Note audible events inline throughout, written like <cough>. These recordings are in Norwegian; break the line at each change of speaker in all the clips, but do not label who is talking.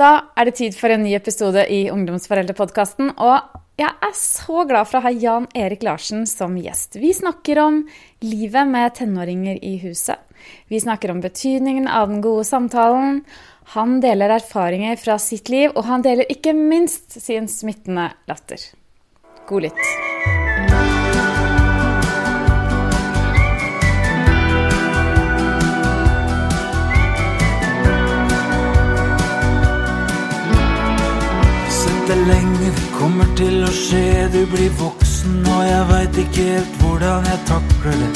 Da er det tid for en ny episode i Ungdomsforeldrepodkasten. Og jeg er så glad for å ha Jan Erik Larsen som gjest. Vi snakker om livet med tenåringer i huset. Vi snakker om betydningen av den gode samtalen. Han deler erfaringer fra sitt liv, og han deler ikke minst sin smittende latter. God lytt.
Det kommer til å skje. Du blir voksen, og jeg veit ikke helt hvordan jeg takler det.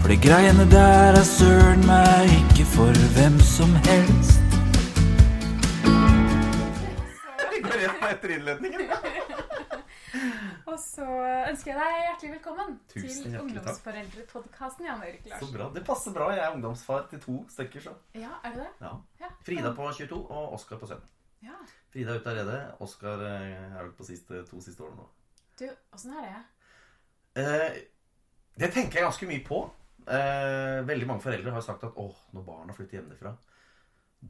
For de greiene der er søren meg ikke for hvem som helst. <laughs>
Og så ønsker jeg deg hjertelig velkommen
Tusen
til. Ungdomsforeldrepodkasten, Jan Erik
Så bra. Det passer bra. Jeg er ungdomsfar til to stykker, så.
Ja, er det det?
Ja.
Ja.
Frida på 22 og Oskar på 17.
Ja.
Frida er ute allerede. Oskar eh, er vel på siste, to siste årene nå.
Du, åssen er det?
Eh, det tenker jeg ganske mye på. Eh, veldig mange foreldre har sagt at åh, når barna flytter hjemmefra,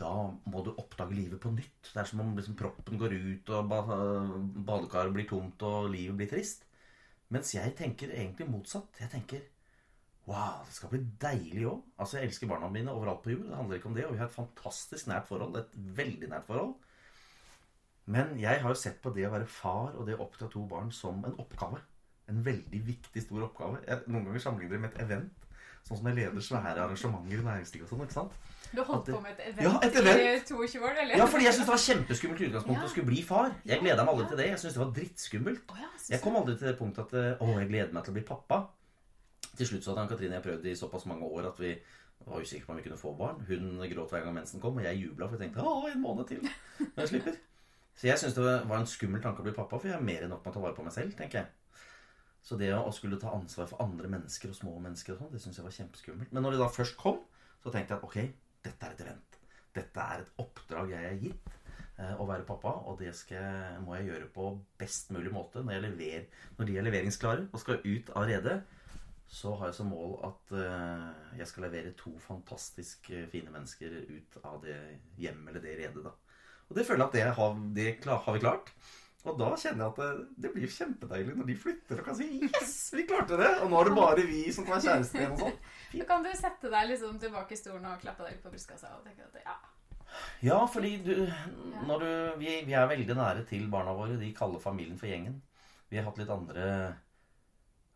da må du oppdage livet på nytt. Det er som om liksom, proppen går ut, og ba badekaret blir tomt, og livet blir trist. Mens jeg tenker egentlig motsatt. Jeg tenker wow, det skal bli deilig òg. Altså, jeg elsker barna mine overalt på jord. Det handler ikke om det. Og vi har et fantastisk nært forhold. Et veldig nært forhold. Men jeg har jo sett på det å være far og det å oppdra to barn som en oppgave. En veldig viktig, stor oppgave. Jeg, noen ganger sammenligner det med et event. Sånn som jeg leder svære arrangementer i næringslivet og sånn. ikke sant?
Du holdt
det-
på med et event,
Ja, et event.
i 22 år, eller?
Ja, fordi jeg syntes det var kjempeskummelt i utgangspunktet
Ja.
å skulle bli far. Jeg gleda meg aldri til det. Jeg syntes det var drittskummelt.
Oh, ja,
Jeg kom aldri til det punktet at eh, å, jeg gleder meg til å bli pappa. Til slutt så hadde Ann-Katrine og jeg prøvd i såpass mange år at vi var usikre på om vi kunne få barn. Hun gråt hver gang mensen kom, og jeg jubla for jeg tenkte å, en måned til. Men jeg slipper. Så jeg syns det var en skummel tanke å bli pappa, for jeg er mer enn nok med å ta vare på meg selv, tenker jeg. Så det å skulle ta ansvar for andre mennesker og små mennesker og sånn, det syns jeg var kjempeskummelt. Men når det da først kom, så tenkte jeg at ok, dette er et event. Dette er et oppdrag jeg er gitt. eh, Å være pappa, og det skal, må jeg gjøre på best mulig måte. Når, lever, når de er leveringsklare og skal ut av redet, så har jeg som mål at eh, jeg skal levere to fantastisk eh, fine mennesker ut av det hjemmet eller det redet. da. Og det føler jeg at det har, det klar, har vi klart. Og da kjenner jeg at det, det blir kjempedeilig når de flytter og kan si 'yes, vi klarte det'. Og nå er det bare vi som kan være kjærester igjen og sånn. <laughs>
Så kan du sette deg liksom tilbake i stolen og klappe deg litt på brystkassa og tenke at ja,
Ja, fordi du, når du vi, vi er veldig nære til barna våre. De kaller familien for gjengen. Vi har hatt litt andre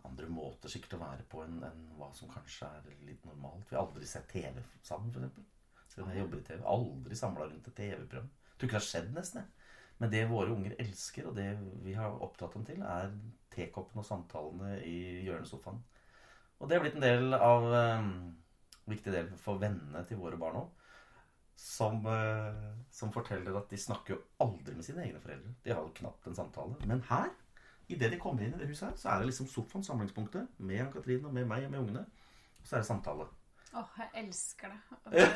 andre måter sikkert å være på enn enn hva som kanskje er litt normalt. Vi har aldri sett TV sammen, f.eks. Om jeg jobber i TV. Aldri samla rundt et TV-program. Tror ikke det har skjedd, nesten. Men det våre unger elsker, og det vi har opptatt dem til, er tekoppen og samtalene i hjørnesofaen. Og det er blitt en del av um, viktig del for vennene til våre barn òg. Som, uh, som forteller at de snakker jo aldri med sine egne foreldre. De har jo knapt en samtale. Men her, idet de kommer inn i det huset her, så er det liksom sofaen, samlingspunktet, med Ann-Katrin og med meg og med ungene. Og så er det samtale.
Åh, jeg elsker <laughs> det.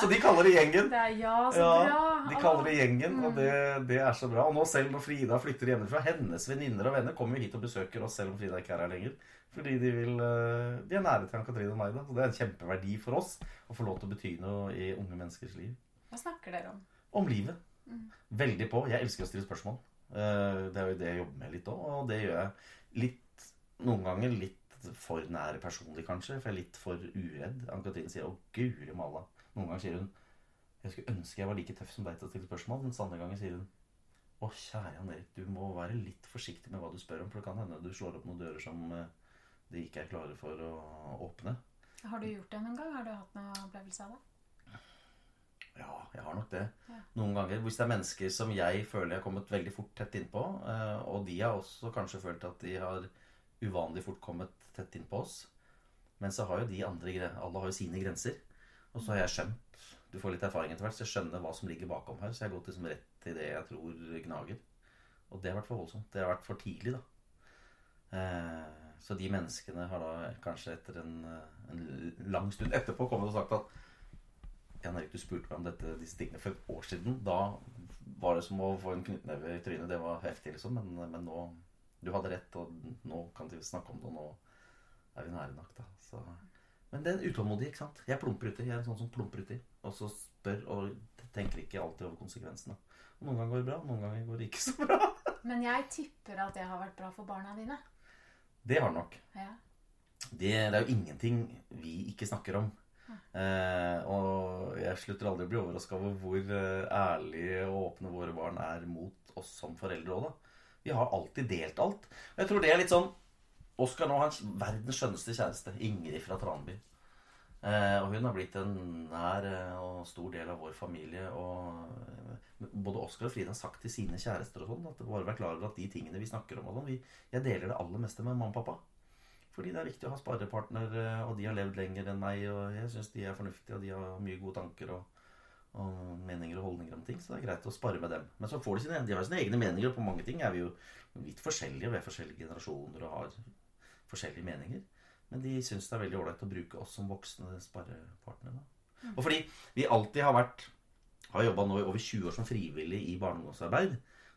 Så de kaller det gjengen.
Det er ja, så
Ja,
bra.
de kaller det gjengen,
Mm.
og det, det er så bra. Og nå selv når Frida flytter hjemmefra, hennes venninner og venner kommer jo hit og besøker oss selv om Frida ikke er her lenger. Fordi de vil eh, De er nære til Ann-Katrine og meg, da. Så det er en kjempeverdi for oss å få lov til å bety noe i unge menneskers liv.
Hva snakker dere om?
Om livet.
Mm.
Veldig på. Jeg elsker å stille spørsmål. Eh, Det er jo det jeg jobber med litt òg, og det gjør jeg litt Noen ganger litt for nære personlig, kanskje, for jeg er litt for uredd. Ann-Katrin sier 'Å, guri malla'. Noen ganger sier hun 'Jeg skulle ønske jeg var like tøff som deg til å stille spørsmål', mens andre ganger sier hun 'Å, kjære Jan Erik, du må være litt forsiktig med hva du spør om, for det kan hende du slår opp noen dører som eh, de ikke er klare for å åpne'.
Har du gjort det noen gang? Har du hatt noen opplevelse av det?
Ja, jeg har nok det.
Ja.
Noen ganger. Hvis det er mennesker som jeg føler jeg har kommet veldig fort tett innpå, eh, og de har også kanskje følt at de har uvanlig fort kommet tett innpå oss. Men så har jo de andre Alle har jo sine grenser. Og så har jeg skjønt Du får litt erfaring etter hvert, så jeg skjønner hva som ligger bakom her. Så jeg har gått liksom rett til det jeg tror gnager. Og det har vært for voldsomt. Det har vært for tidlig, da. Eh, så de menneskene har da kanskje etter en, en lang stund etterpå kommet og sagt at Jan Erik, du spurte meg om dette, disse tingene for et år siden. Da var det som å få en knyttneve i trynet. Det var heftig, liksom. Men, men nå Du hadde rett, og nå kan vi snakke om det, og nå er vi nære nok, da. Så. Men det er utålmodig, ikke sant. Jeg plumper uti. Jeg er en sånn som plumper uti. Og så spør og tenker ikke alltid over konsekvensene. Noen ganger går det bra, noen ganger går det ikke så bra. <laughs>
Men jeg tipper at det har vært bra for barna dine.
Det har det nok.
Ja.
Det, det er jo ingenting vi ikke snakker om. Eh, og jeg slutter aldri å bli overraska over hvor eh, ærlige og åpne våre barn er mot oss som foreldre òg, da. Vi har alltid delt alt. Og jeg tror det er litt sånn Oskar nå har verdens skjønneste kjæreste, Ingrid fra Tranby. Eh, og hun har blitt en nær eh, og stor del av vår familie. Og eh, både Oskar og Frida har sagt til sine kjærester og sånn at bare vær klar over at de tingene vi snakker om sånn, vi, Jeg deler det aller meste med mamma og pappa. Fordi det er viktig å ha sparepartner, eh, og de har levd lenger enn meg, og jeg syns de er fornuftige, og de har mye gode tanker og, og meninger og holdninger om ting, så det er greit å spare med dem. Men så får de sine, de har sine egne meninger, og på mange ting er vi jo litt forskjellige. Vi er forskjellige generasjoner og har forskjellige meninger. Men de syns det er veldig ålreit å bruke oss som voksne sparepartnere. da. Og fordi vi alltid har vært har jobba nå i over 20 år som frivillig i barne-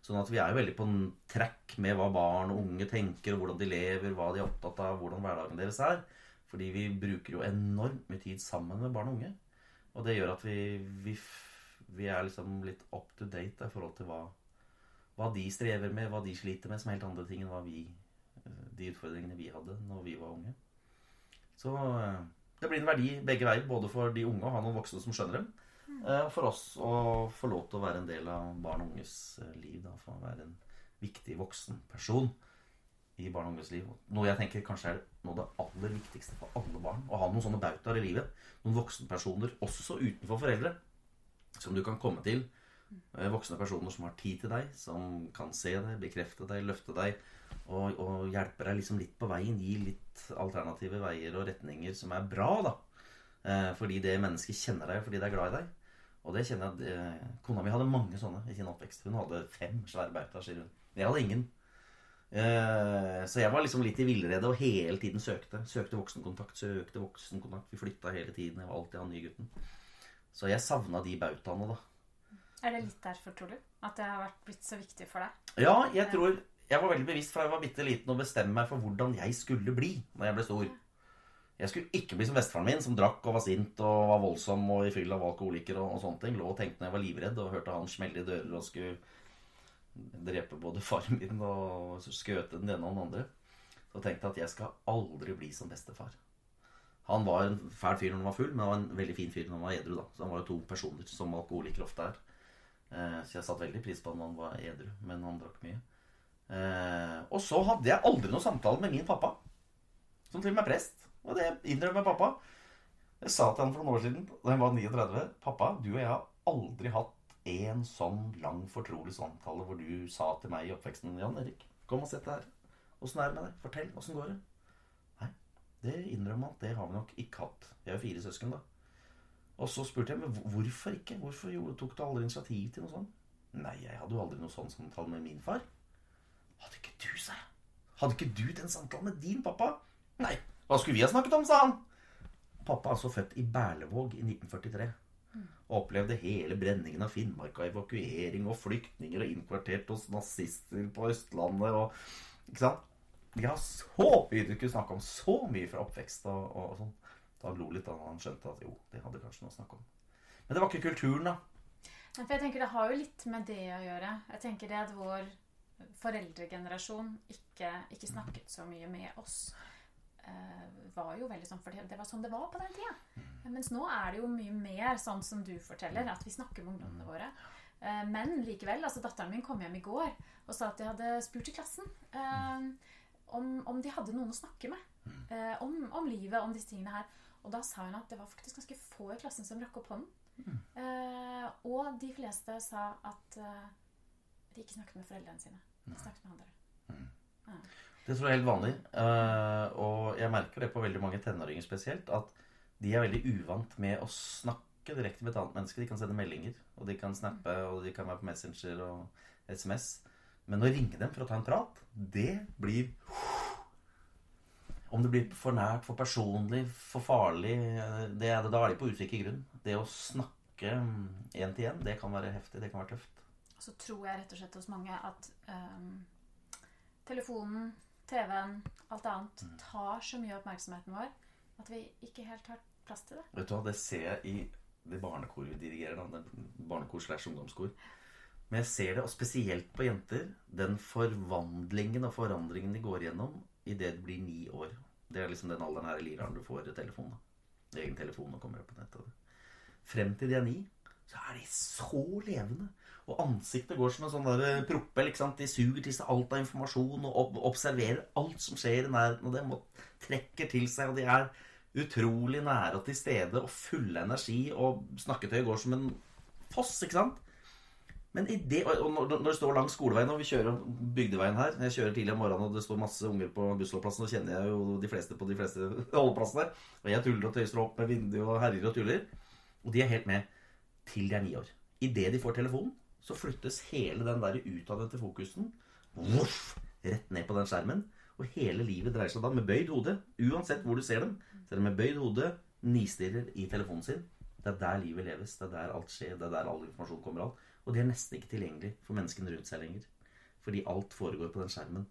Sånn at vi er jo veldig på en track med hva barn og unge tenker, hvordan de lever, hva de er opptatt av, hvordan hverdagen deres er. Fordi vi bruker jo enormt mye tid sammen med barn og unge. Og det gjør at vi, vi, vi er liksom litt up to date da, i forhold til hva, hva de strever med, hva de sliter med, som er helt andre ting enn hva vi, de utfordringene vi hadde når vi var unge. Så eh, det blir en verdi begge veier, både for de unge å ha noen voksne som skjønner dem, eh, og for oss å få lov til å være en del av barn og unges eh, liv. Da, for å være en viktig voksen person i barn og unges liv. Noe jeg tenker kanskje er noe av det aller viktigste for alle barn. Å ha noen sånne bautaer i livet. Noen voksenpersoner, også utenfor foreldre, som du kan komme til. Eh, Voksne personer som har tid til deg, som kan se deg, bekrefte deg, løfte deg og, og hjelpe deg liksom litt på veien. Gi litt alternative veier og retninger som er bra, da. Eh, fordi det mennesket kjenner deg fordi det er glad i deg. Og det kjenner jeg at eh, Kona mi hadde mange sånne i sin oppvekst. Hun hadde fem svære bautaer, sier hun. Jeg hadde ingen. Eh, så jeg var liksom litt i villrede og hele tiden søkte. Søkte voksenkontakt, søkte voksenkontakt. Vi flytta hele tiden. Jeg var alltid han nye gutten. Så jeg savna de bautaene, da.
Er det litt derfor, tror du? At det har vært blitt så viktig for deg?
Ja, jeg tror Jeg var veldig bevisst fra jeg var bitte liten å bestemme meg for hvordan jeg skulle bli når jeg ble stor. Jeg skulle ikke bli som bestefaren min, som drakk og var sint og var voldsom og i fyll av alkoholiker og, og sånne ting. Lå og tenkte når jeg var livredd og hørte han smelle i dører og skulle drepe både faren min og skjøte den ene og den andre. Så tenkte jeg at jeg skal aldri bli som bestefar. Han var en fæl fyr når han var full, men han var en veldig fin fyr når han var edru. da. Så han var jo to personer, som alkoholikere ofte er. Eh, Så jeg satte veldig pris på han når han var edru, men han drakk mye. Eh, Og så hadde jeg aldri noen samtale med min pappa, som til og med er prest. Og det innrømmer pappa. Jeg sa til han for noen år siden, da jeg var 39 Pappa, du og jeg har aldri hatt en sånn lang, fortrolig samtale hvor du sa til meg i oppveksten Jan Erik, kom og sett deg her. Åssen er det med deg? Fortell. Åssen går det? Nei, det innrømmer han det har vi nok ikke hatt. Vi er fire søsken, da. Og så spurte jeg men hvorfor ikke? Hvorfor tok du aldri initiativ til noe sånt? Nei, jeg hadde jo aldri noe sånn samtale med min far. Hadde ikke du, sa jeg. Hadde ikke du den samtalen med din pappa? Nei. Hva skulle vi ha snakket om, sa han. Pappa er altså født i Berlevåg i 1943. Og opplevde hele brenningen av Finnmark og evakuering og flyktninger og innkvartert hos nazister på Østlandet og Ikke sant? Vi har så mye du kunne snakke om. Så mye fra oppvekst og, og, og sånn. Da han lo litt da han skjønte at jo, det hadde kanskje noe å snakke om. Men det var ikke kulturen, da.
Ja, For jeg tenker Det har jo litt med det å gjøre. Jeg tenker det at vår foreldregenerasjon ikke, ikke snakket så mye med oss. Eh, var jo veldig sånn, for det det var sånn det var på den tida. Mens nå er det jo mye mer sånn som du forteller, at vi snakker med ungdommene våre. Eh, Men likevel, altså datteren min kom hjem i går og sa at de hadde spurt i klassen eh, om, om de hadde noen å snakke med. eh, om, om livet, om disse tingene her. Og da sa hun at det var faktisk ganske få i klassen som rakk opp hånden. Eh, og de fleste sa at eh, de ikke snakket med foreldrene sine. De snakket med andre.
Det tror jeg er helt vanlig. eh, og jeg merker det på veldig mange tenåringer spesielt, at de er veldig uvant med å snakke direkte med et annet menneske. De kan sende meldinger, og de kan snappe, og de kan være på Messenger og SMS. Men å ringe dem for å ta en prat, det blir Om det blir for nært, for personlig, for farlig, eh, det er det, da er de på usikker grunn. Det å snakke én til én, det kan være heftig. Det kan være tøft.
Så tror jeg rett og slett hos mange at um, telefonen, TV-en, alt annet tar så mye av oppmerksomheten vår at vi ikke helt har plass til det.
Vet du hva, Det ser jeg i det barnekoret vi dirigerer, da. Det barnekor slash ungdomskor. Men jeg ser det, og spesielt på jenter, den forvandlingen og forandringen de går igjennom idet de blir ni år. Det er liksom den alderen her i livet du får telefon. da. Egen telefon og kommer på nettet. Frem til de er ni, så er de så levende. Og ansiktet går som en sånn der propell. ikke sant? De suger til seg alt av informasjon og observerer alt som skjer i nærheten av dem. Og trekker til seg, og de er utrolig nære og til stede og fulle av energi. Og snakketøyet går som en foss, ikke sant? Men i det, og når det står langs skoleveien, og vi kjører bygdeveien her Jeg kjører tidlig om morgenen, og det står masse unger på bussholdeplassen, Og kjenner jeg jo de fleste på de fleste <laughs> holdeplassene. Og jeg tuller og tøyser opp med vinduet og herjer og tuller. Og de er helt med til de er ni år. Idet de får telefonen, så flyttes hele den der utadvendte fokusen voff, rett ned på den skjermen. Og hele livet dreier seg da med bøyd hode. Uansett hvor du ser dem, ser er med bøyd hode, nistirrer i telefonen sin. Det er der livet leves. Det er der alt skjer. Det er der all informasjon kommer av. Og de er nesten ikke tilgjengelig for menneskene rundt seg lenger. Fordi alt foregår på den skjermen.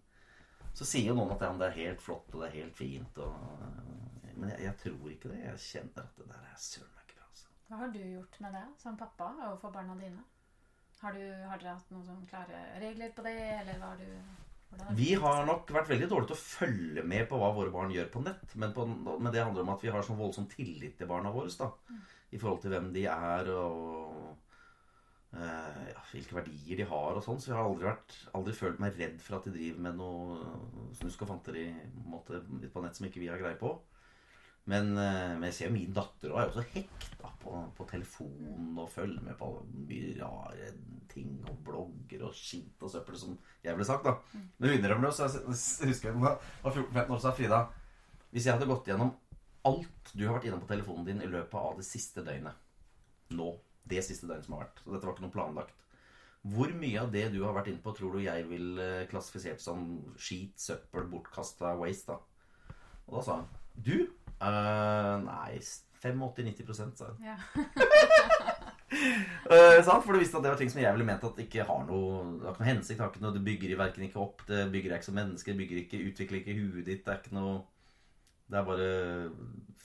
Så sier noen at ja, det er helt flott, og det er helt fint, og Men jeg, jeg tror ikke det. Jeg kjenner at det der er søren meg ikke bra, altså.
Hva har du gjort med det som pappa overfor barna dine? Har, du, har dere hatt noen sånn klare regler på det, eller hva har du hvordan
Vi har nok vært veldig dårlige til å følge med på hva våre barn gjør på nett. Men, på, men det handler om at vi har sånn voldsom tillit til barna våre. da I forhold til hvem de er og eh, ja, hvilke verdier de har og sånn. Så jeg har aldri, vært, aldri følt meg redd for at de driver med noe snusk og fanteri på på nett som ikke vi har greie på. Men, eh, men jeg ser min datter og er også hekta på, telefonen og følge med på mye rare ting og blogger og skitt og søppel, som jeg ble sagt. da Men hun innrømmer det, så jeg husker jeg da var 14-15 år, sa Frida Hvis jeg hadde gått gjennom alt du har vært innom på telefonen din i løpet av det siste døgnet Nå. Det siste døgnet som har vært. og dette var ikke noe planlagt. Hvor mye av det du har vært inne på, tror du jeg vil klassifisert som skit, søppel, bortkasta waste? da? Og da sa hun Du? Uh, nei, 85-90 sa hun.
Ja. <laughs>
uh. For du visste at det var ting som jeg ville ment at ikke har noe Det har ikke noe hensikt. Det, har ikke noe, det bygger i verken ikke opp, det bygger deg ikke som menneske, det bygger ikke, utvikler ikke huet ditt. Det er ikke noe Det er bare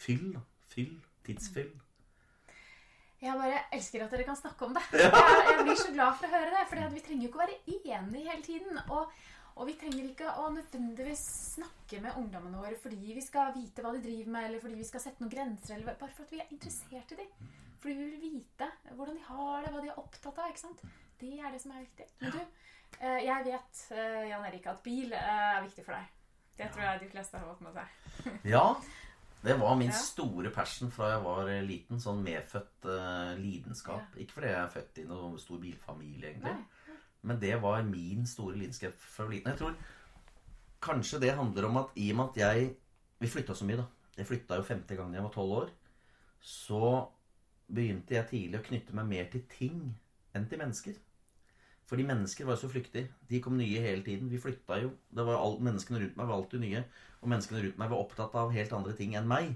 fyll. Fyll. Tidsfyll.
Jeg bare elsker at dere kan snakke om det. <laughs> Jeg, jeg blir så glad for å høre det. For vi trenger jo ikke å være enige hele tiden. Og, og vi trenger ikke å nødvendigvis snakke med ungdommene våre fordi vi skal vite hva de driver med, eller fordi vi skal sette noen grenser, eller bare for at vi er interessert i dem. Fordi vi vil vite hvordan de har det, hva de er opptatt av. ikke sant? Det er det som er viktig. Men du, eh, jeg vet, eh, Jan Erik, at bil eh, er viktig for deg. Det tror jeg de fleste har fått med seg. <laughs>
Ja. Det var min
Ja.
store passion fra jeg var liten. Sånn medfødt uh, lidenskap. Ikke fordi jeg er født i noen stor bilfamilie, egentlig.
Nei.
Men det var min store lidenskap fra liten. Jeg tror kanskje det handler om at i og med at jeg Vi flytta så mye, da. Jeg flytta jo femte gang jeg var tolv år. Så begynte jeg tidlig å knytte meg mer til ting enn til mennesker. Fordi mennesker var så flyktige. De kom nye hele tiden. Vi flytta jo. Det var alt, Menneskene rundt meg var alltid nye. Og menneskene rundt meg var opptatt av helt andre ting enn meg.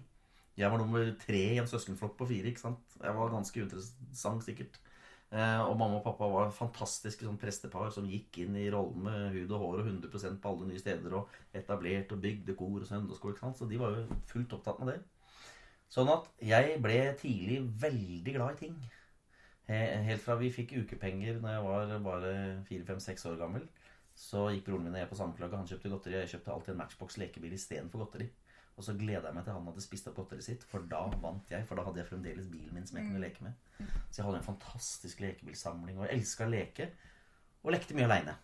Jeg var nummer tre i en søskenflokk på fire. ikke sant? Jeg var ganske interessant, sikkert. Eh, og mamma og pappa var fantastiske sånn prestepar som gikk inn i rollen med hud og hår og 100% på alle nye steder og etablert og bygde kor og søndagsskole. Så de var jo fullt opptatt med det. Sånn at jeg ble tidlig veldig glad i ting. Helt fra vi fikk ukepenger når jeg var bare fire-fem-seks år gammel, så gikk broren min og jeg på sammenklagget. Han kjøpte godteri, og jeg kjøpte alltid en Matchbox lekebil istedenfor godteri. Og så gleda jeg meg til han hadde spist opp godteriet sitt, for da vant jeg. For da hadde jeg fremdeles bilen min som jeg kunne leke med. Så jeg hadde en fantastisk lekebilsamling, og jeg elska å leke. Og lekte mye aleine.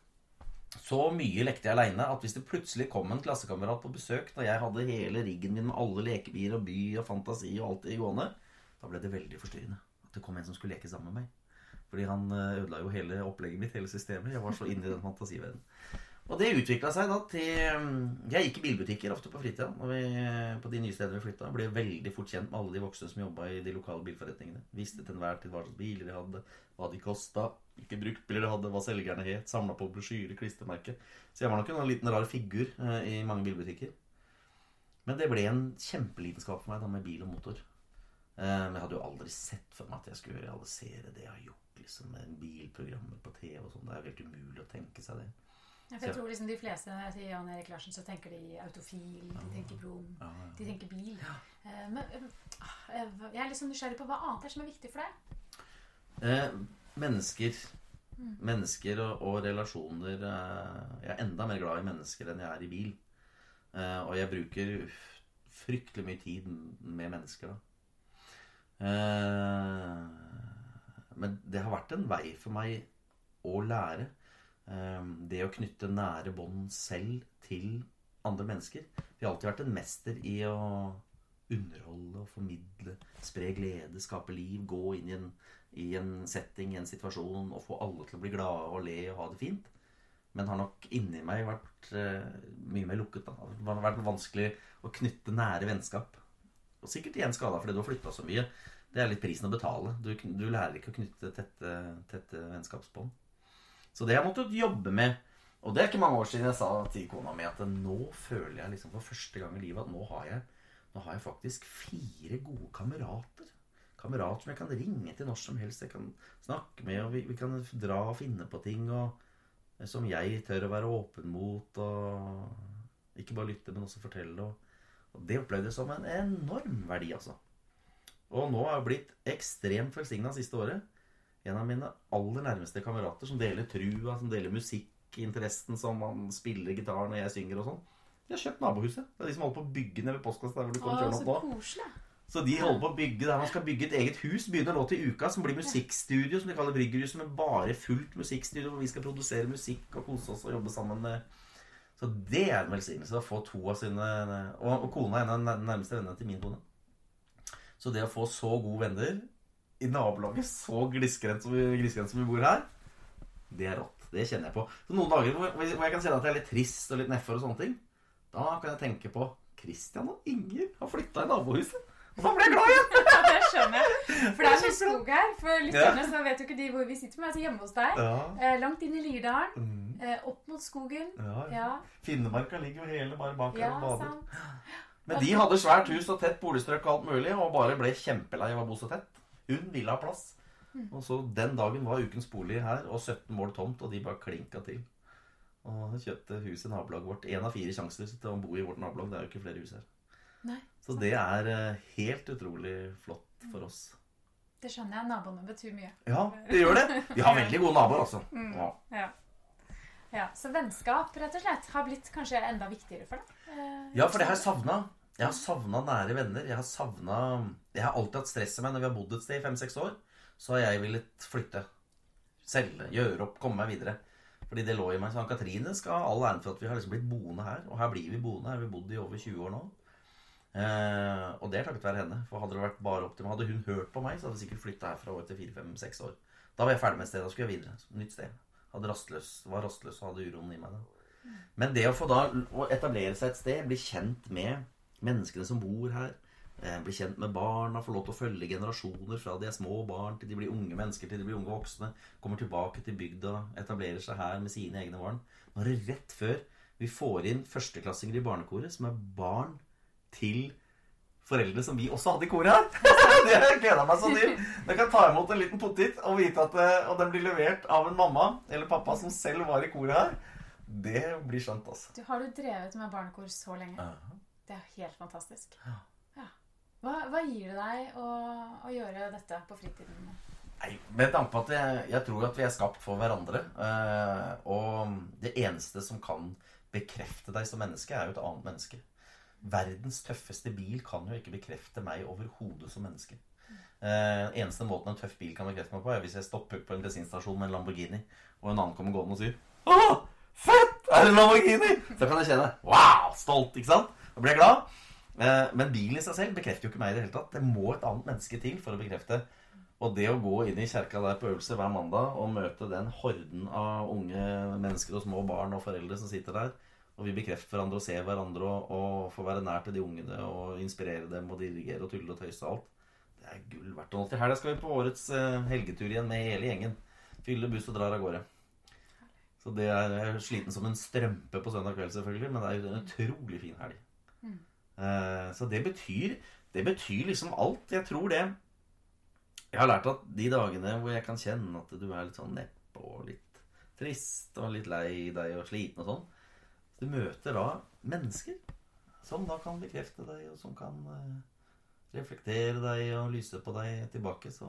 Så mye lekte jeg aleine at hvis det plutselig kom en klassekamerat på besøk da jeg hadde hele riggen min med alle lekebiler og by og fantasi og alt det gående, da ble det veldig forstyrrende. At det kom en som skulle leke sammen med meg. Fordi han eh, ødela jo hele opplegget mitt, hele systemet. Jeg var så inne i den fantasiverdenen. Og det utvikla seg da til mm, Jeg gikk i bilbutikker ofte på fritida. når vi- På de nye stedene vi flytta. Ble veldig fort kjent med alle de voksne som jobba i de lokale bilforretningene. Visste til enhver tid hva slags biler de hadde, hva de kosta, hvilke bruktbiler de hadde, hva selgerne het. Samla på brosjyrer, klistremerker. Så jeg var nok en liten rar figur eh, i mange bilbutikker. Men det ble en kjempelidenskap for meg da med bil og motor. Eh, Men jeg hadde jo aldri sett for meg at jeg skulle realisere det jeg har gjort. liksom Bilprogrammer på TV og sånn. Det er jo helt umulig å tenke seg det.
Ja, for jeg tror liksom de fleste når jeg sier Jan Erik Larsen, så tenker de autofil, de tenker brom,
Ja, ja.
de tenker bil. Eh, Men eh, jeg er litt sånn nysgjerrig på hva annet er som er viktig for deg?
Eh, mennesker. Mennesker og, og relasjoner. Eh, jeg er enda mer glad i mennesker enn jeg er i bil. Eh, og jeg bruker fryktelig mye tid med mennesker, da. Eh, men det har vært en vei for meg å lære. Eh, det å knytte nære bånd selv til andre mennesker. Vi har alltid vært en mester i å underholde og formidle, spre glede, skape liv, gå inn i en, i en setting, i en situasjon og få alle til å bli glade og le og ha det fint. Men har nok inni meg vært eh, mye mer lukket. da. Det har vært vanskelig å knytte nære vennskap. Og sikkert igjen skada fordi du har flytta så mye. Det er litt prisen å betale. Du, du lærer ikke å knytte tette, tette vennskapsbånd. Så det har jeg måttet jobbe med. Og det er ikke mange år siden jeg sa til kona mi at nå føler jeg liksom for første gang i livet at nå har jeg, nå har jeg faktisk fire gode kamerater. Kamerater som jeg kan ringe til når som helst. Jeg kan snakke med, og vi, vi kan dra og finne på ting. og som jeg tør å være åpen mot. Og ikke bare lytte, men også fortelle. Og det opplevde jeg som en enorm verdi, altså. Og nå har jeg blitt ekstremt velsigna siste året. En av mine aller nærmeste kamerater som deler trua, som deler musikkinteressen, som man spiller gitar når jeg synger og sånn. De har kjøpt nabohuset. Det er de som holder på å bygge nede ved postkassa der hvor du kan
Å, så
opp nå.
koselig.
Så de holder på å bygge der man skal bygge et eget hus. Begynner nå til uka, som blir musikkstudio, som de kaller Bryggerhuset, men bare fullt musikkstudio hvor vi skal produsere musikk og kose oss og jobbe sammen med Så det er en velsignelse å få to av sine Og, og kona er en av de nærmeste vennene til min kone. Så det å få så gode venner i nabolaget, så glisgrendt som, vi- som vi bor her, det er rått. Det kjenner jeg på. Så noen dager hvor, hvor jeg kan kjenne at jeg er litt trist og litt nedfor og sånne ting, da kan jeg tenke på Christian og Inger har flytta i nabohuset. Og da blir jeg glad igjen!
Ja, det skjønner jeg. For det er <laughs> mye skog her. For lytterne så vet jo ikke de hvor vi sitter, men altså hjemme hos deg.
Ja.
Eh, langt inn i Lirdalen.
Mm.
Eh, opp mot skogen.
Ja, ja.
Ja,
Finnmarka ligger jo hele bare bak her
ja
og bader.
sant.
Men de hadde svært hus og tett boligstrøk og alt mulig, og bare ble kjempelei av å bo så tett. Hun ville ha plass. Og så Den dagen var ukens bolig her, og 17 mål tomt, og de bare klinka til. Og kjøpte hus i nabolaget vårt. Én av fire sjanser til å bo i vårt nabolag. Det er jo ikke flere hus her.
Nei,
Så det er eh, helt utrolig flott for oss.
det skjønner jeg. Naboene betyr mye.
Ja, det gjør det. Vi har <laughs> veldig gode naboer, altså. Ja.
Ja. ja. Så vennskap rett og slett har blitt kanskje enda viktigere for deg? Eh,
Ja, for det har jeg savna. Jeg har savna nære venner. Jeg har savna Jeg har alltid hatt stress i meg når vi har bodd et sted i fem-seks år. Så har jeg villet flytte. Selge, gjøre opp, komme meg videre. Fordi det lå i meg. Så Ann Katrine skal ha all æren for at vi har liksom blitt boende her. Og her blir vi boende. Her har vi bodd i over 20 år nå. Eh, og det er takket være henne. For hadde det vært bare opp til meg Hadde hun hørt på meg, så hadde vi sikkert flytta her fra år til fire-fem-seks år. Da var jeg ferdig med et sted. Da skulle jeg videre. Nytt sted. Hadde rastløs, var rastløs og hadde uroen i meg. da Men det å få da å etablere seg et sted, bli kjent med menneskene som bor her, eh, bli kjent med barna, få lov til å følge generasjoner fra de er små barn til de blir unge mennesker, til de blir unge voksne, kommer tilbake til bygda, etablerer seg her med sine egne barn. Nå er det rett før vi får inn førsteklassinger i barnekoret, som er barn til foreldre som vi også hadde i koret her. <laughs> det har jeg meg så til. Jeg kan ta imot en liten potet og vite at det, og den blir levert av en mamma eller pappa som selv var i koret her. Det blir skjønt, altså.
Du, har du drevet med barnekor så lenge? Det er helt fantastisk. Ja. Hva, hva gir det deg å, å gjøre dette på fritiden?
Nei, Med tanke på at jeg, jeg tror at vi er skapt for hverandre. Eh, og det eneste som kan bekrefte deg som menneske, er jo et annet menneske. Verdens tøffeste bil kan jo ikke bekrefte meg overhodet som menneske. Eh, eneste måten en tøff bil kan bekrefte meg på, er hvis jeg stopper på en bensinstasjon med en Lamborghini, og en annen kommer gående og sier Å, fett! Er det en Lamborghini? Så kan jeg kjenne Wow! Stolt, ikke sant? Da ble glad. Eh, men bilen i seg selv bekrefter jo ikke meg i det hele tatt. Det må et annet menneske til for å bekrefte. Og det å gå inn i kjerka der på øvelse hver mandag og møte den horden av unge mennesker og små barn og foreldre som sitter der, og vi bekrefter hverandre og ser hverandre og, og får være nær til de ungene og inspirere dem og dirigere og tulle og tøyse og alt, det er gull verdt. Og nå til helga skal vi på årets eh, helgetur igjen med hele gjengen. Fylle buss og drar av gårde. Så det er sliten som en strømpe på søndag kveld, selvfølgelig, men det er jo en utrolig fin helg. Eh, så det betyr Det betyr liksom alt. Jeg tror det Jeg har lært at de dagene hvor jeg kan kjenne at du er litt sånn nedpå og litt trist og litt lei deg og sliten og sånn. Du møter da mennesker som da kan bekrefte deg, og som kan eh, reflektere deg og lyse på deg tilbake. Så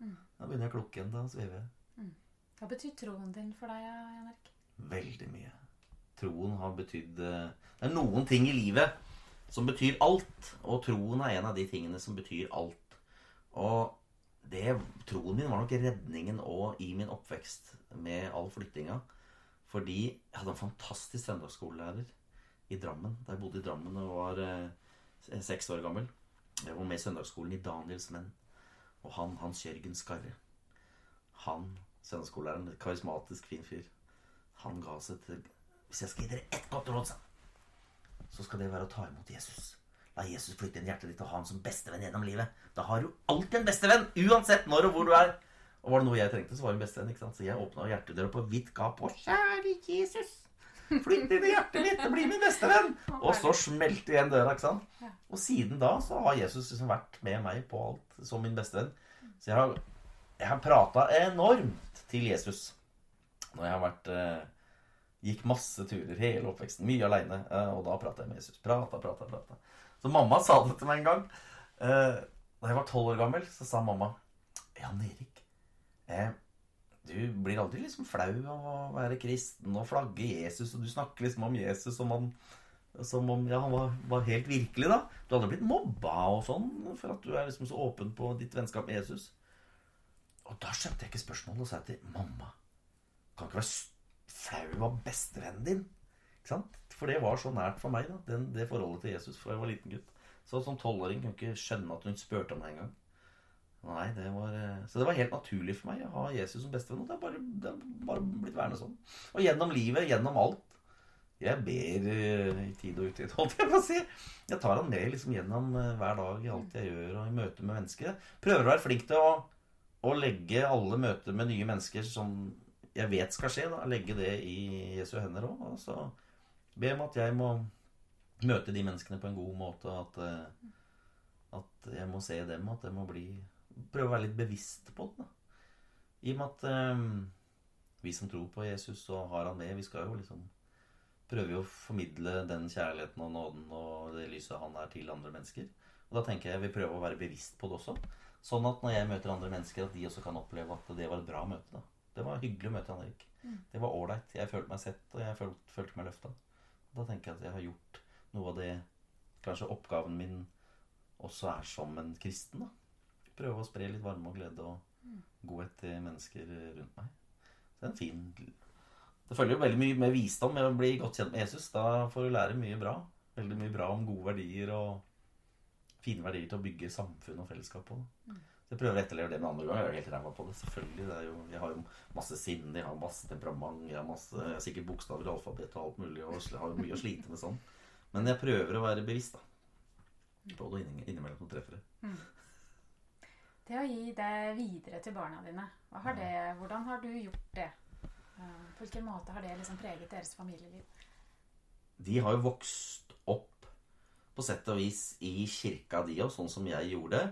da begynner jeg å klukke igjen. Da svever jeg.
Hva betyr troen din for deg, Jan Erik?
Veldig mye. Troen har betydd eh, Det er noen ting i livet som betyr alt, og troen er en av de tingene som betyr alt. Og det, troen min var nok redningen òg i min oppvekst med all flyttinga. Fordi jeg hadde en fantastisk søndagsskolelærer i Drammen. Da jeg bodde i Drammen og var eh, seks år gammel. Jeg var med i søndagsskolen i Daniels menn. Og han, Hans Jørgen Skarre, han søndagsskolelæreren, karismatisk fin fyr, han ga seg til Hvis jeg skal gi dere ett godt råd, så skal det være å ta imot Jesus. La Jesus flytte inn i hjertet ditt og ha ham som bestevenn gjennom livet. Da har du alltid en bestevenn, uansett når og hvor du er. Og var det noe jeg trengte, så var det en bestevenn. ikke sant? Så jeg åpna hjertedøra på vidt gap. Og kjære Jesus, flytt inn i hjertet mitt og bli min bestevenn! Og så smelte igjen døra. ikke sant? Og siden da så har Jesus liksom vært med meg på alt som min bestevenn. Så jeg har, jeg har prata enormt til Jesus når jeg har vært eh, Gikk masse turer hele oppveksten. Mye aleine. Eh, og da prata jeg med Jesus. Prata, prata, prata. Så mamma sa det til meg en gang. Eh, da jeg var tolv år gammel, så sa mamma Jan Erik, eh, du blir aldri liksom flau av å være kristen og flagge Jesus, og du snakker liksom om Jesus som om, som om ja, han var, var helt virkelig, da. Du hadde blitt mobba og sånn for at du er liksom så åpen på ditt vennskap med Jesus. Og da skjønte jeg ikke spørsmålet og sa til mamma Kan ikke være flau av bestevennen din. Ikke sant? For det var så nært for meg, da, den, det forholdet til Jesus fra jeg var liten gutt. Så som tolvåring kunne jeg ikke skjønne at hun spurte om det engang. Eh, Så det var helt naturlig for meg å ha Jesus som bestevenn. Det har bare, det har bare blitt værende sånn. Og gjennom livet, gjennom alt. Jeg ber eh, i tid og utid, <laughs> holdt jeg på å si. Jeg tar han med liksom gjennom eh, hver dag i alt jeg gjør, og i møte med mennesker. Prøver å være flink til å, å legge alle møter med nye mennesker som jeg vet skal skje, da. Legge det i Jesu hender òg. Og så be om at jeg må møte de menneskene på en god måte. At, eh, at jeg må se dem, at jeg må bli Prøve å være litt bevisst på det. I og med at eh, vi som tror på Jesus og har han med, vi skal jo liksom prøve å formidle den kjærligheten og nåden og det lyset han er til andre mennesker. Og da tenker jeg vi prøver å være bevisst på det også. Sånn at når jeg møter andre mennesker, at de også kan oppleve at det var et bra møte. da. Det var hyggelig å møte Jan Erik. Det var ålreit. Jeg følte meg sett, og jeg følte, følte meg løfta. Da tenker jeg at jeg har gjort noe av det Kanskje oppgaven min også er som en kristen. da. Prøve å spre litt varme og glede og godhet til mennesker rundt meg. Så det er en fin Det følger jo veldig mye med visdom med å bli godt kjent med Jesus. Da får du lære mye bra. Veldig mye bra om gode verdier og fine verdier til å bygge samfunn og fellesskap på. Så jeg prøver å etterleve det med andre ganger. Jeg er helt ræva på det. Selvfølgelig. Det jo, jeg har jo masse sinne, jeg har masse temperament, jeg har masse, jeg sikkert bokstaver i alfabetet og alt mulig, og sl- har jo mye å slite med sånn. Men jeg prøver å være bevisst, da. På det innimellom som treffer det.
Det å gi det videre til barna dine, har det, hvordan har du gjort det? Eh, På hvilken måte har det liksom preget deres familieliv?
De har jo vokst opp på sett og vis i kirka, de òg, sånn som jeg gjorde.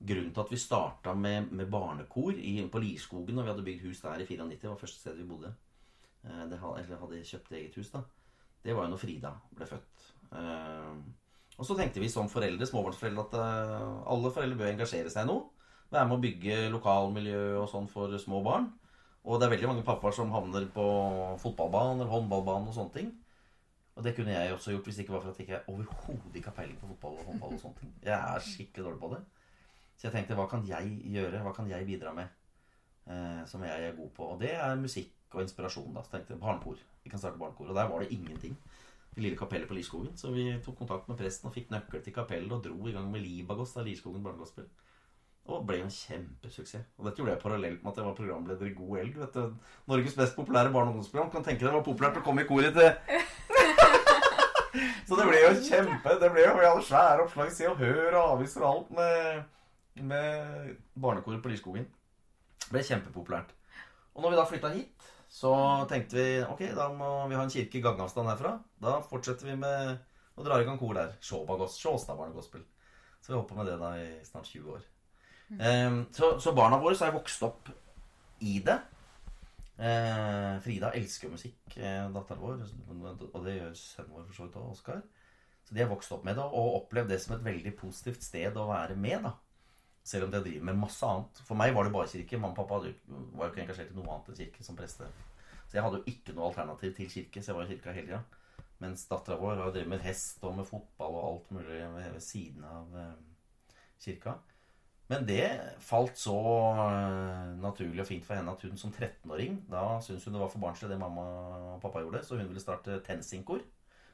Grunnen til at vi starta med, med barnekor i, på Lierskogen når vi hadde bygd hus der i 94, det var første stedet vi bodde. Eh, Det eller hadde kjøpt eget hus, da. Det var jo når Frida ble født. Eh, Og så tenkte vi som foreldre, småbarnsforeldre at eh, alle foreldre bør engasjere seg i noe. Være med å bygge lokalmiljø og sånn for små barn. Og det er veldig mange pappaer som havner på fotballbanen eller håndballbanen og sånne ting. Og det kunne jeg også gjort hvis det ikke var for at jeg overhodet ikke har peiling på fotball og håndball. og sånne ting. Jeg er skikkelig dårlig på det. Så jeg tenkte hva kan jeg gjøre? Hva kan jeg bidra med eh, som jeg er god på? Og det er musikk og inspirasjon. da. Så tenkte jeg barnekor. Vi kan starte barnekor. Og der var det ingenting. Det lille kapellet på Lierskogen. Så vi tok kontakt med presten og fikk nøkkel til kapellet og dro i gang med Libagos av Lierskogen barnegospel. Og ble en kjempesuksess. Og dette gjorde jeg parallelt med at jeg var programleder i God elg. vet du. Norges mest populære barne- og ungdomsprogram. Kan tenke deg det var populært å komme i koret til <laughs> Så det ble jo kjempe Det ble jo vi hadde svære oppslag Se og Hør og aviser og alt med, med barnekoret på Lyskogen Det ble kjempepopulært. Og når vi da flytta hit, så tenkte vi ok, da må vi ha en kirke i gangavstand herfra. Da fortsetter vi med å dra i gang kor der. Sjåbagos, Sjåstad barnegospel. Så vi holdt på med det da i snart 20 år. Ehm, så, så barna våre så har vokst opp i det. Eh, Frida elsker musikk, eh, datteren vår. Og det gjør sønnen vår for så vidt òg, Oskar. Så de har vokst opp med det og opplevd det som et veldig positivt sted å være med. da Selv om de driver med masse annet. For meg var det bare kirke. Mamma og pappa var jo ikke engasjert i noe annet enn kirke som preste. Så jeg hadde jo ikke noe alternativ til kirke, så jeg var i kirka hele tida. Mens dattera vår har drevet med hest og med fotball og alt mulig ved, siden av eh, kirka. Men det falt så eh, naturlig og fint for henne at hun som 13-åring Da syntes hun det var for barnslig det mamma og pappa gjorde, så hun ville starte tensinkor.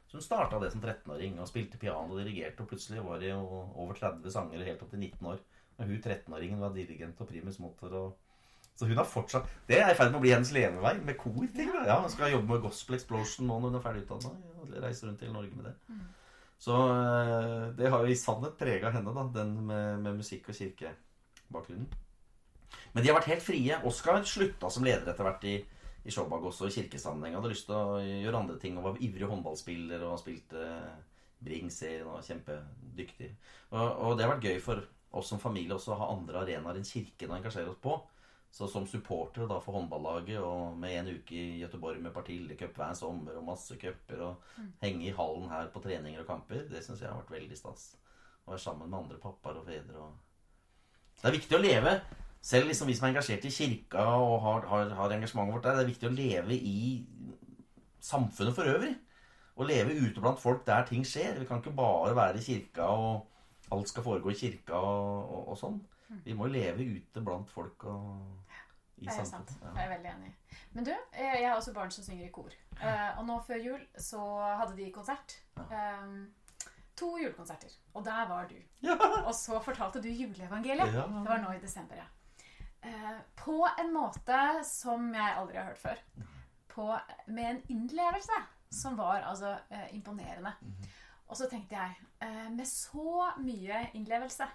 Så hun starta det som 13-åring og spilte piano og dirigerte, og plutselig var det jo over 30 sanger helt opp til 19 år. Og hun 13-åringen var dirigent og primus motor. Og... Så hun har fortsatt Det er i ferd med å bli hennes levevei med korting. Ja. Ja, hun skal jobbe med Gospel Explosion nå når hun er ferdig utdanna. Reise rundt i Norge med det. Så eh, det har jo i sannhet prega henne, da, den med, med musikk- og kirkebakgrunnen. Men de har vært helt frie. Oskar slutta som leder etter hvert i, i Showbag også, i kirkesammenheng. Hadde lyst til å gjøre andre ting og var ivrig håndballspiller og spilte Bring-serien og kjempedyktig. Og, og det har vært gøy for oss som familie også har ha andre arenaer enn kirken å engasjere oss på. Så som supportere da for håndballaget og med en uke i Gøteborg med Partillecup hver sommer og masse cuper og henge i hallen her på treninger og kamper, det syns jeg har vært veldig stas. Å være sammen med andre pappaer og fedre og Det er viktig å leve, selv liksom vi som er engasjert i kirka og har, har, har engasjementet vårt der, det er viktig å leve i samfunnet for øvrig. Å leve ute blant folk der ting skjer. Vi kan ikke bare være i kirka og alt skal foregå i kirka og, og, og sånn. Vi må jo leve ute blant folk og i
Det er sant.
Ja.
Jeg er veldig enig. Men du, eh, jeg har også barn som synger i kor. Eh, Og nå før jul så hadde de konsert. Ja. To julekonserter. Og der var du.
Ja.
Og så fortalte du juleevangeliet. Det var nå i desember, ja. Eh, På en måte som jeg aldri har hørt før. På, med en innlevelse som var altså eh, imponerende. Og så tenkte jeg eh, Med så mye innlevelse,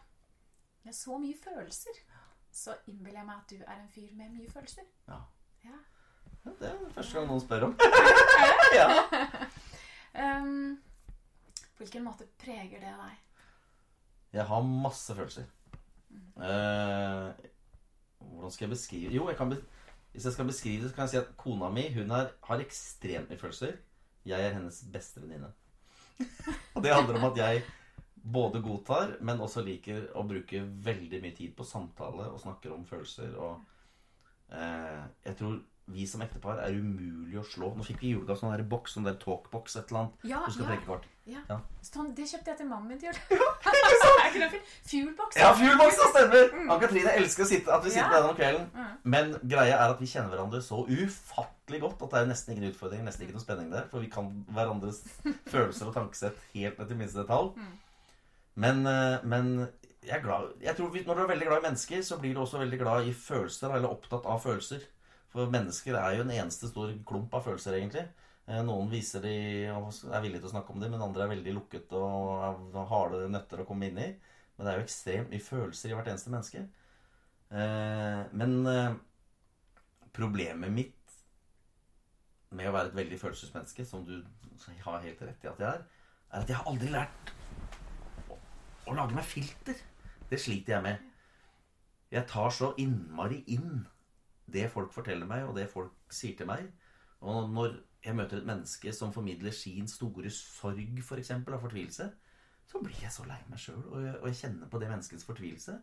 med så mye følelser, så innbiller jeg meg at du er en fyr med mye følelser.
Ja.
Ja.
Det er første gang noen spør om. <laughs> <laughs> ja.
Um, på hvilken måte preger det deg?
Jeg har masse følelser. Uh, hvordan skal jeg beskrive Jo, jeg kan be hvis jeg skal beskrive det, så kan jeg si at kona mi hun er, har ekstremt mye følelser. Jeg er hennes beste venninne. <laughs> og det handler om at jeg både godtar, men også liker å bruke veldig mye tid på samtale og snakker om følelser. Og eh, jeg tror vi som ektepar er umulig å slå. Nå fikk vi i julegave sånn der boks, sånn der talkbox, et eller annet.
Ja,
Du skal
ja.
trekke kort.
Ja.
Ja.
Sånn, det kjøpte jeg til mannen min til jul. <laughs> <laughs> Fuelbox.
Ja, fuelbox, det stemmer! Ann-Katrine elsker å sitte, at vi sitter
Mm. Ja.
den om kvelden. Men greia er at vi kjenner hverandre så ufattelig godt at det er nesten ingen utfordring, nesten ikke noe spenning der. For vi kan hverandres følelser og tankesett helt ned til minste detalj.
Mm.
Men, eh, men jeg er glad jeg tror Når du er veldig glad i mennesker, så blir du også veldig glad i følelser, eller opptatt av følelser. For mennesker er jo en eneste stor klump av følelser, egentlig. Eh, Noen viser de og er villige til å snakke om det, men andre er veldig lukket og har harde nøtter å komme inn i. Men det er jo ekstremt mye følelser i hvert eneste menneske. Eh, Men eh, problemet mitt med å være et veldig følelsesmenneske, som du har helt rett i at jeg er, er at jeg har aldri lært å, å lage meg filter. Det sliter jeg med. Jeg tar så innmari inn det folk forteller meg, og det folk sier til meg. Og når jeg møter et menneske som formidler sin store sorg, for eksempel, av fortvilelse, så blir jeg så lei meg sjøl, og, og jeg kjenner på det menneskets fortvilelse,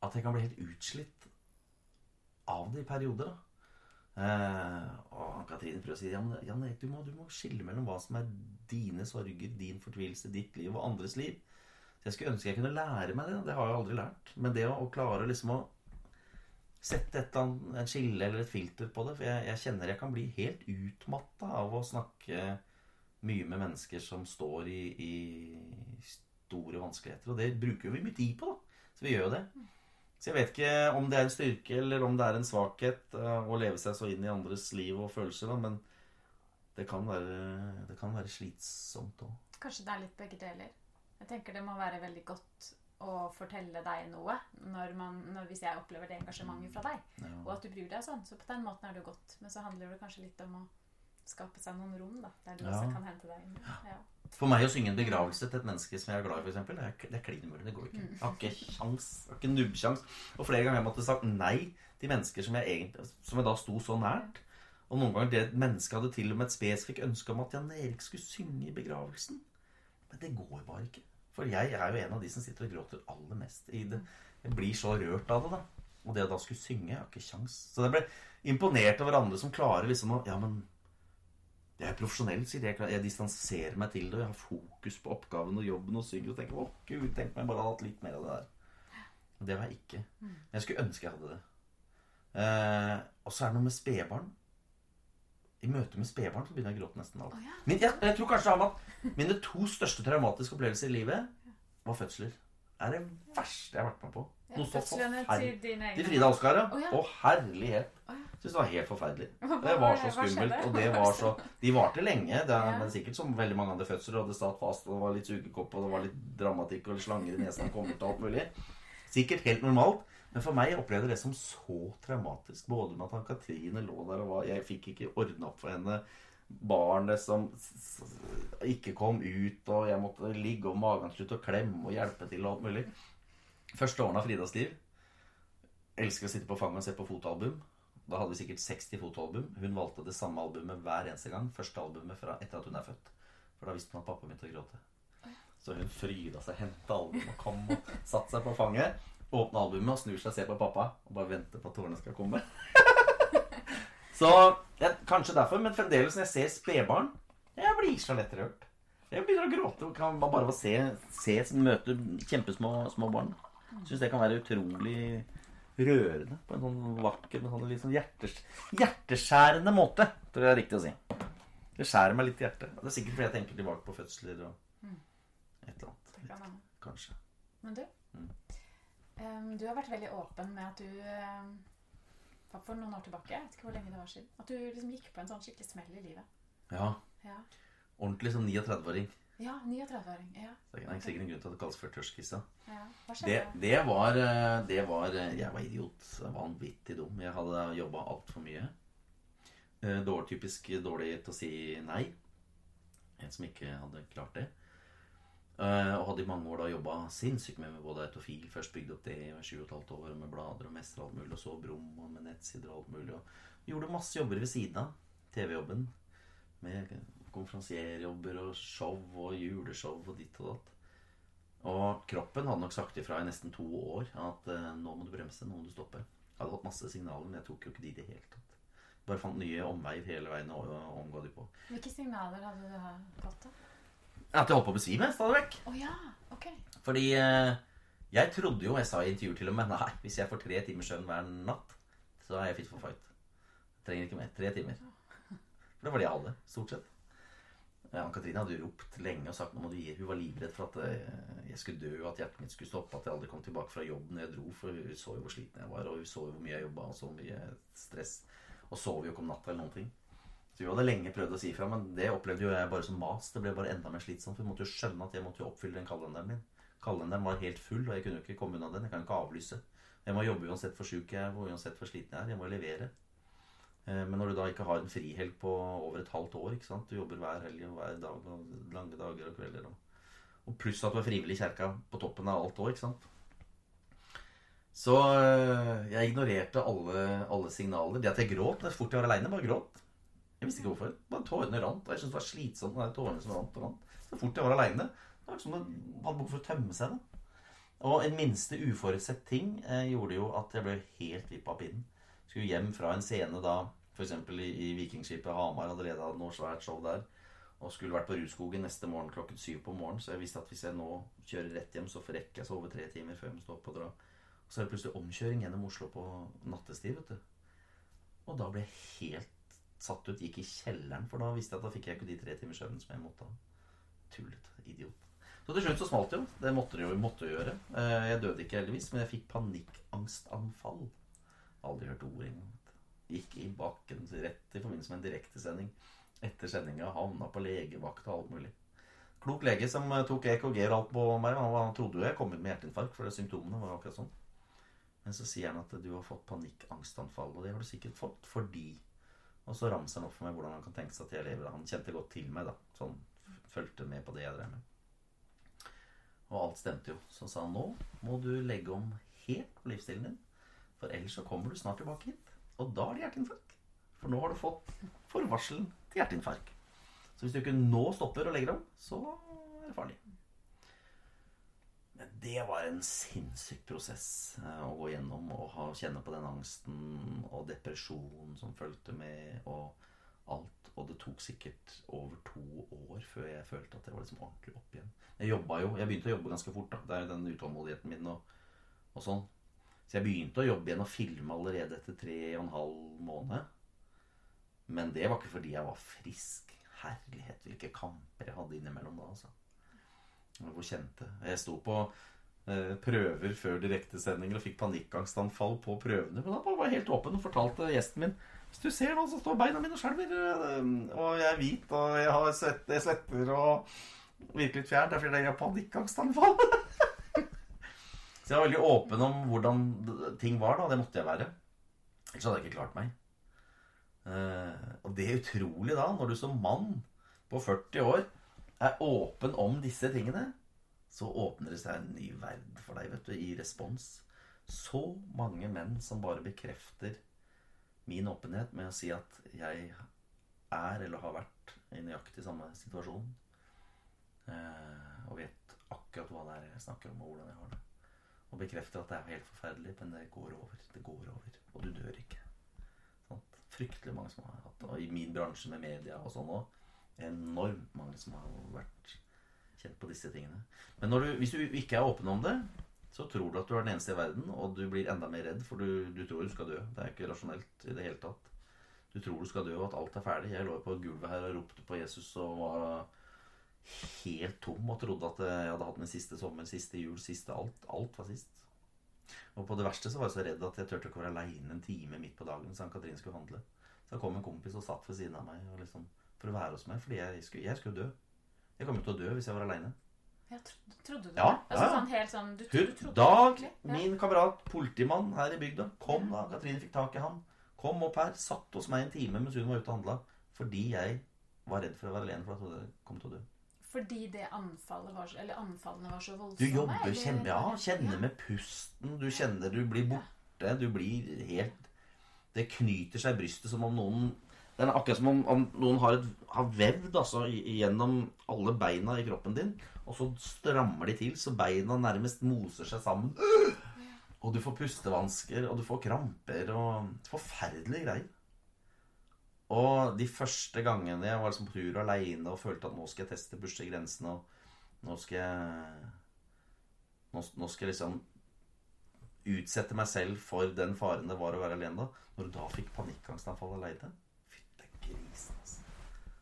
at jeg kan bli helt utslitt av det i perioder. Eh, og Ann-Katrine prøver å si Jan, Jan Erik, du må, du må skille mellom hva som er dine sorger, din fortvilelse, ditt liv og andres liv. Så Jeg skulle ønske jeg kunne lære meg det. Det har jeg aldri lært. Men det å, å klare liksom å sette et en skille eller et filter på det For jeg, jeg kjenner jeg kan bli helt utmatta av å snakke mye med mennesker som står i, i store vanskeligheter. Og det bruker vi mye tid på, da. Så vi gjør jo det. Så jeg vet ikke om det er en styrke eller om det er en svakhet eh, å leve seg så inn i andres liv og følelser, da, men det kan være, det kan være slitsomt òg.
Kanskje det er litt begge deler. Jeg tenker det må være veldig godt å fortelle deg noe når man, når, hvis jeg opplever det engasjementet fra deg. Og at du bryr deg sånn. Så på den måten er det jo godt. Men så handler det kanskje litt om å skape seg noen rom da, der du
Ja.
også kan hente deg inn. Ja.
For meg å synge en begravelse til et menneske som jeg er glad i, for eksempel, det er, det er klin umulig. Det går ikke. Jeg har ikke sjans. Har ikke nubbkjangs. Og flere ganger har jeg måttet sagt nei til mennesker som jeg, egentlig, som jeg da sto så nært. Og noen ganger det mennesket hadde til og med et spesifikt ønske om at Jan Erik skulle synge i begravelsen. Men det går bare ikke. For jeg er jo en av de som sitter og gråter aller mest i det. Jeg blir så rørt av det, da. Og det å da skulle synge, jeg har ikke sjans. Så jeg ble imponert over andre som klarer liksom å Ja, men jeg er profesjonell, sier. Jeg, jeg distanserer meg til det. og Jeg har fokus på oppgaven og jobben og synger og tenker å gud, tenk meg bare hadde hatt litt mer av det der. Og det har jeg ikke. Men jeg skulle ønske jeg hadde det. Eh, og så er det noe med spedbarn. I møte med spedbarn så begynner jeg å gråte nesten alt.
Oh, ja.
Min, jeg, jeg tror kanskje at mine to største traumatiske opplevelser i livet var fødsler. Det er det verste jeg har vært med på. Noe så forferdelig.
til
Frida Oskar, ja.
Å,
herlighet. Syns det var helt forferdelig. <laughs> Det var så skummelt, og det var så De varte lenge, det er, men sikkert som veldig mange andre fødsler. Og det satt fast, og det var litt sugekopp, og det var litt dramatikk og slanger i nesen og kommer til alt mulig. Sikkert helt normalt. Men for meg jeg opplevde det som så traumatisk. Både med at han Katrine lå der og var Jeg fikk ikke ordna opp for henne. Barnet som ikke kom ut, og jeg måtte ligge og magen slutte å klemme og hjelpe til og alt mulig. Første årene av Fridas liv. Elsker å sitte på fanget og se på fotoalbum. Da hadde vi sikkert 60 fotoalbum. Hun valgte det samme albumet hver eneste gang. Første albumet fra etter at hun er født. For da visste hun at pappa begynte å gråte. Så hun fryda seg, henta albumet og kom og satte seg på fanget. Åpna albumet og snur seg og ser på pappa og bare venter på at tårene skal komme. <laughs> så ja, Kanskje derfor, men fremdeles når jeg ser spedbarn Jeg blir så lettrørt. Jeg begynner å gråte og kan bare å se, se møte kjempesmå små barn. Syns det kan være utrolig rørende på en sånn vakker, sånn sånn hjertes, hjerteskjærende måte, tror jeg er riktig å si. Det skjærer meg litt i hjertet. Det er sikkert fordi jeg tenker tilbake på fødsler og et eller annet. Kanskje.
Men du,
Mm.
Du har vært veldig åpen med at du for- noen år tilbake, jeg vet ikke hvor lenge det var siden, at du liksom gikk på en sånn skikkelig smell i livet.
Ja.
Ja,
Ordentlig som 39-åring.
ja 39-åring. Ja.
Det er sikkert en grunn til at det kalles 40-årskissa.
ja. Hva
Det,
skjedde?
det var eh, Det var eh, Jeg var idiot. Vanvittig dum. Jeg hadde jobba altfor mye. Eh, Dårlig, typisk dårlig til å si nei. En som ikke hadde klart det. Eh, Og hadde i mange år da jobba sinnssykt mye med både autofil. Først bygde opp det i sju og et halvt år med blader og mestre alt mulig. Og så Brum og med nettsider og alt mulig. Og gjorde masse jobber ved siden av TV-jobben. Med konferansierjobber og show og juleshow og ditt og datt. Og kroppen hadde nok sagt ifra i nesten to år at eh, nå må du bremse, nå må du stoppe. Jeg hadde fått masse signaler, men jeg tok jo ikke de i det hele tatt. Bare fant nye omveier hele veien og omgå de på.
Hvilke signaler hadde du fått? da?
At jeg holdt på å besvime stadig vekk.
Å ja, ok.
Fordi eh, jeg trodde jo, jeg sa i intervjuer til og med, <laughs> nei, hvis jeg får tre timers søvn hver natt, så er jeg fit for fight. Jeg trenger ikke mer. Tre timer. For det var det jeg hadde, stort sett. Ann-Katrine hadde jo ropt lenge og sagt nå må du gi Hun var livredd for at eh, jeg skulle dø, og at hjertet mitt skulle stoppe, at jeg aldri kom tilbake fra jobben når jeg dro, for hun så jo hvor sliten jeg var, og hun så jo hvor mye jeg jobba, og så mye stress. Og sov jo ikke om natta eller noen ting. Hun hadde lenge prøvd å si ifra, men det opplevde jo jeg bare som mas. Det ble bare enda mer slitsomt. For jeg måtte jo skjønne at jeg måtte jo oppfylle den kalenderen min. Kalenderen var helt full, og jeg kunne jo ikke komme unna den. Jeg kan ikke avlyse. Jeg må jobbe uansett hvor sjuk jeg er, uansett hvor sliten jeg er. Jeg må levere. Eh, Men når du da ikke har en frihelg på over et halvt år ikke sant? Du jobber hver helg og hver dag og lange dager og kvelder. Og, og pluss at du er frivillig i kjerka på toppen av alt òg, ikke sant. Så øh, jeg ignorerte alle, alle signaler. Det at jeg gråt det fort jeg var aleine, bare gråt. Jeg visste ikke hvorfor. Bare tårene rant. Og jeg syntes det var slitsomt med de tårene som rant og rant. Så fort jeg var aleine. Det var som om det hadde behov for å tømme seg. da. Og en minste uforutsett ting eh, gjorde jo at jeg ble helt vippa av pinnen. Skulle hjem fra en scene da, f.eks. I, i Vikingskipet Hamar hadde leda noe svært show der. Og skulle vært på Rudskogen neste morgen klokken syv på morgenen. Så jeg visste at hvis jeg nå kjører rett hjem, så rekker jeg sove tre timer før jeg må stå opp og dra. Og så er det plutselig omkjøring gjennom Oslo på nattestid, vet du. Og da ble jeg helt satt ut. Gikk i kjelleren, for da visste jeg at da fikk jeg ikke de tre timers søvnen som jeg måtte ha. Tullet. Idiot. Så til slutt så smalt det jo. Det måtte det jo måtte gjøre. Eh, Jeg døde ikke heldigvis, men jeg fikk panikkangstanfall. Aldri hørt ordet engang. Gikk i bakken rett i forbindelse med en direktesending. Etter sendinga havna på legevakt og alt mulig. Klok lege som eh, tok EKG og alt på meg. Han trodde jo jeg kom ut med hjerteinfarkt, for det symptomene var akkurat sånn. Men så sier han at du har fått panikkangstanfall, og det har du sikkert fått fordi Og så ramser han opp for meg hvordan han kan tenke seg at jeg lever. Han kjente godt til meg, da. Så han fulgte med på det jeg drev med. Og alt stemte jo. Så sa han nå må du legge om helt på livsstilen din. For ellers så kommer du snart tilbake hit. Og da er det hjerteinfarkt. For nå har du fått forvarselen til hjerteinfarkt. Så hvis du ikke nå stopper og legger om, så er det farlig. Det var en sinnssyk prosess eh, å gå gjennom og kjenne på den angsten og depresjonen som fulgte med, og alt. Og det tok sikkert over to år før jeg følte at jeg var liksom ordentlig opp igjen. Jeg jobba jo, jeg begynte å jobbe ganske fort. da, Det er den utålmodigheten min og, og sånn. Så jeg begynte å jobbe igjen og filme allerede etter tre og en halv måned. Men det var ikke fordi jeg var frisk. Herlighet, hvilke kamper jeg hadde innimellom da, altså. Hvor kjente Jeg sto på eh, prøver før direktesendinger og fikk panikkangstanfall på prøvene. Men da var jeg helt åpen og fortalte gjesten min Hvis du ser nå, så står beina mine og skjelver. eh, Og jeg er hvit, og jeg har svett, jeg svetter og virker litt fjern. Det er fordi jeg har panikkangstanfall. <laughs> så jeg var veldig åpen om hvordan ting var, da. Det måtte jeg være. Ellers hadde jeg ikke klart meg. Eh, og det er utrolig da, når du som mann på 40 år er åpen om disse tingene, så åpner det seg en ny verd for deg, vet du, i respons. Så mange menn som bare bekrefter min åpenhet med å si at jeg er eller har vært i nøyaktig samme situasjon. Eh, og vet akkurat hva det er jeg snakker om, og hvordan jeg har det. Og bekrefter at det er helt forferdelig, men det går over. Det går over. Og du dør ikke. Sant? Fryktelig mange som har hatt det. Og i min bransje med media og sånn òg enormt mange som har vært kjent på disse tingene. Men du, hvis du ikke er åpen om det, så tror du at du er den eneste i verden, og du blir enda mer redd, for du, du tror du skal dø. Det er ikke rasjonelt i det hele tatt. Du tror du skal dø, og at alt er ferdig. Jeg lå på gulvet her og ropte på Jesus og var helt tom og trodde at jeg hadde hatt min siste sommer, siste jul, siste alt. Alt var sist. Og på det verste så var jeg så redd at jeg turte ikke å være aleine en time midt på dagen så Ann-Katrin skulle handle. Så kom en kompis og satt ved siden av meg og liksom, for å være hos meg, fordi jeg skulle, jeg skulle dø. Jeg kom jo til å dø hvis jeg var aleine.
Ja, tro- trodde du
Ja,
det? Altså,
ja.
sånn helt sånn du, du
Hun,
trodde
Dag.
Ja.
min kamerat, politimann her i bygda, kom da Katrine fikk tak i han. Kom opp her, satt hos meg en time mens hun var ute og handla. Fordi jeg var redd for å være alene, for jeg trodde jeg kom til å dø.
Fordi det anfallet var eller anfallene var så voldsomme?
Du jobber, kjempe, ja, kjenner med pusten. Du kjenner du blir borte. Du blir helt Det knyter seg i brystet som om noen Det er akkurat som om, om noen har, et, har vevd altså, gjennom alle beina i kroppen din, og så strammer de til så beina nærmest moser seg sammen. Og du får pustevansker, og du får kramper og Forferdelige greier. Og de første gangene jeg var liksom på tur aleine og følte at nå skal jeg teste pushe og nå skal jeg nå, nå skal jeg liksom utsette meg selv for den faren det var å være alene da. Når du da fikk panikkangstanfall aleine Fytte grisen, altså.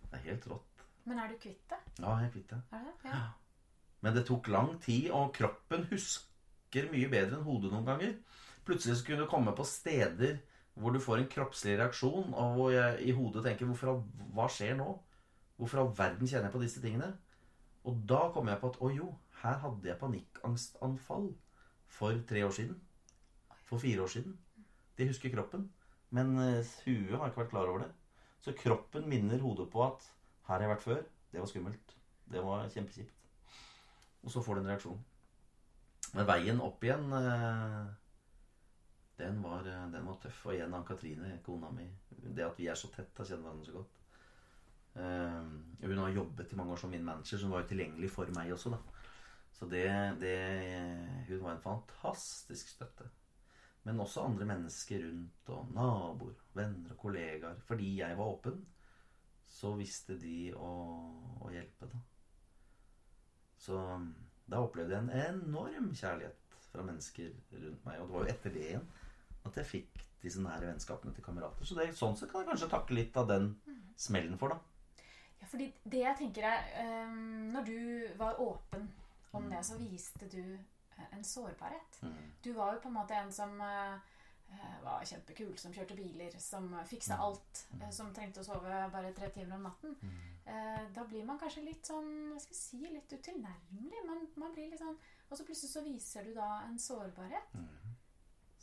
Det er helt rått.
Men er du kvitt det?
Ja, jeg er kvitt det.
Er det? Ja.
Men det tok lang tid, og kroppen husker mye bedre enn hodet noen ganger. Plutselig så kunne du komme på steder hvor du får en kroppslig reaksjon, og hvor jeg i hodet tenker hvorfor, Hva skjer nå? Hvorfor all verden kjenner jeg på disse tingene? Og da kom jeg på at å jo, her hadde jeg panikkangstanfall for tre år siden. For fire år siden. Det husker kroppen. Men eh, huet har ikke vært klar over det. Så kroppen minner hodet på at her har jeg vært før. Det var skummelt. Det var kjempekjipt. Og så får du en reaksjon. Men veien opp igjen eh, den var, eh, den var tøff. Og igjen Ann-Katrine, kona mi. Det at vi er så tett, har kjent hverandre så godt. Eh, hun har jobbet i mange år som min manager, så hun var jo tilgjengelig for meg også. da Så det, det Hun var en fantastisk støtte. Men også andre mennesker rundt, og naboer, venner og kollegaer. Fordi jeg var åpen, så visste de å, å hjelpe, da. Så da opplevde jeg en enorm kjærlighet fra mennesker rundt meg. Og det var jo etter det igjen at jeg fikk disse nære vennskapene til kamerater. Så det, sånn sett kan jeg kanskje takke litt av den smellen for, da.
Ja, fordi det jeg tenker er um, Når du var åpen om det, så viste du eh, en sårbarhet. Du var jo på en måte en som eh, var kjempekul, som kjørte biler, som fiksa alt, uh, som trengte å sove bare tre timer om natten. Uh, da blir man kanskje litt sånn hva skal jeg si, litt utilnærmelig. Man, man blir litt sånn Og så plutselig så viser du da en sårbarhet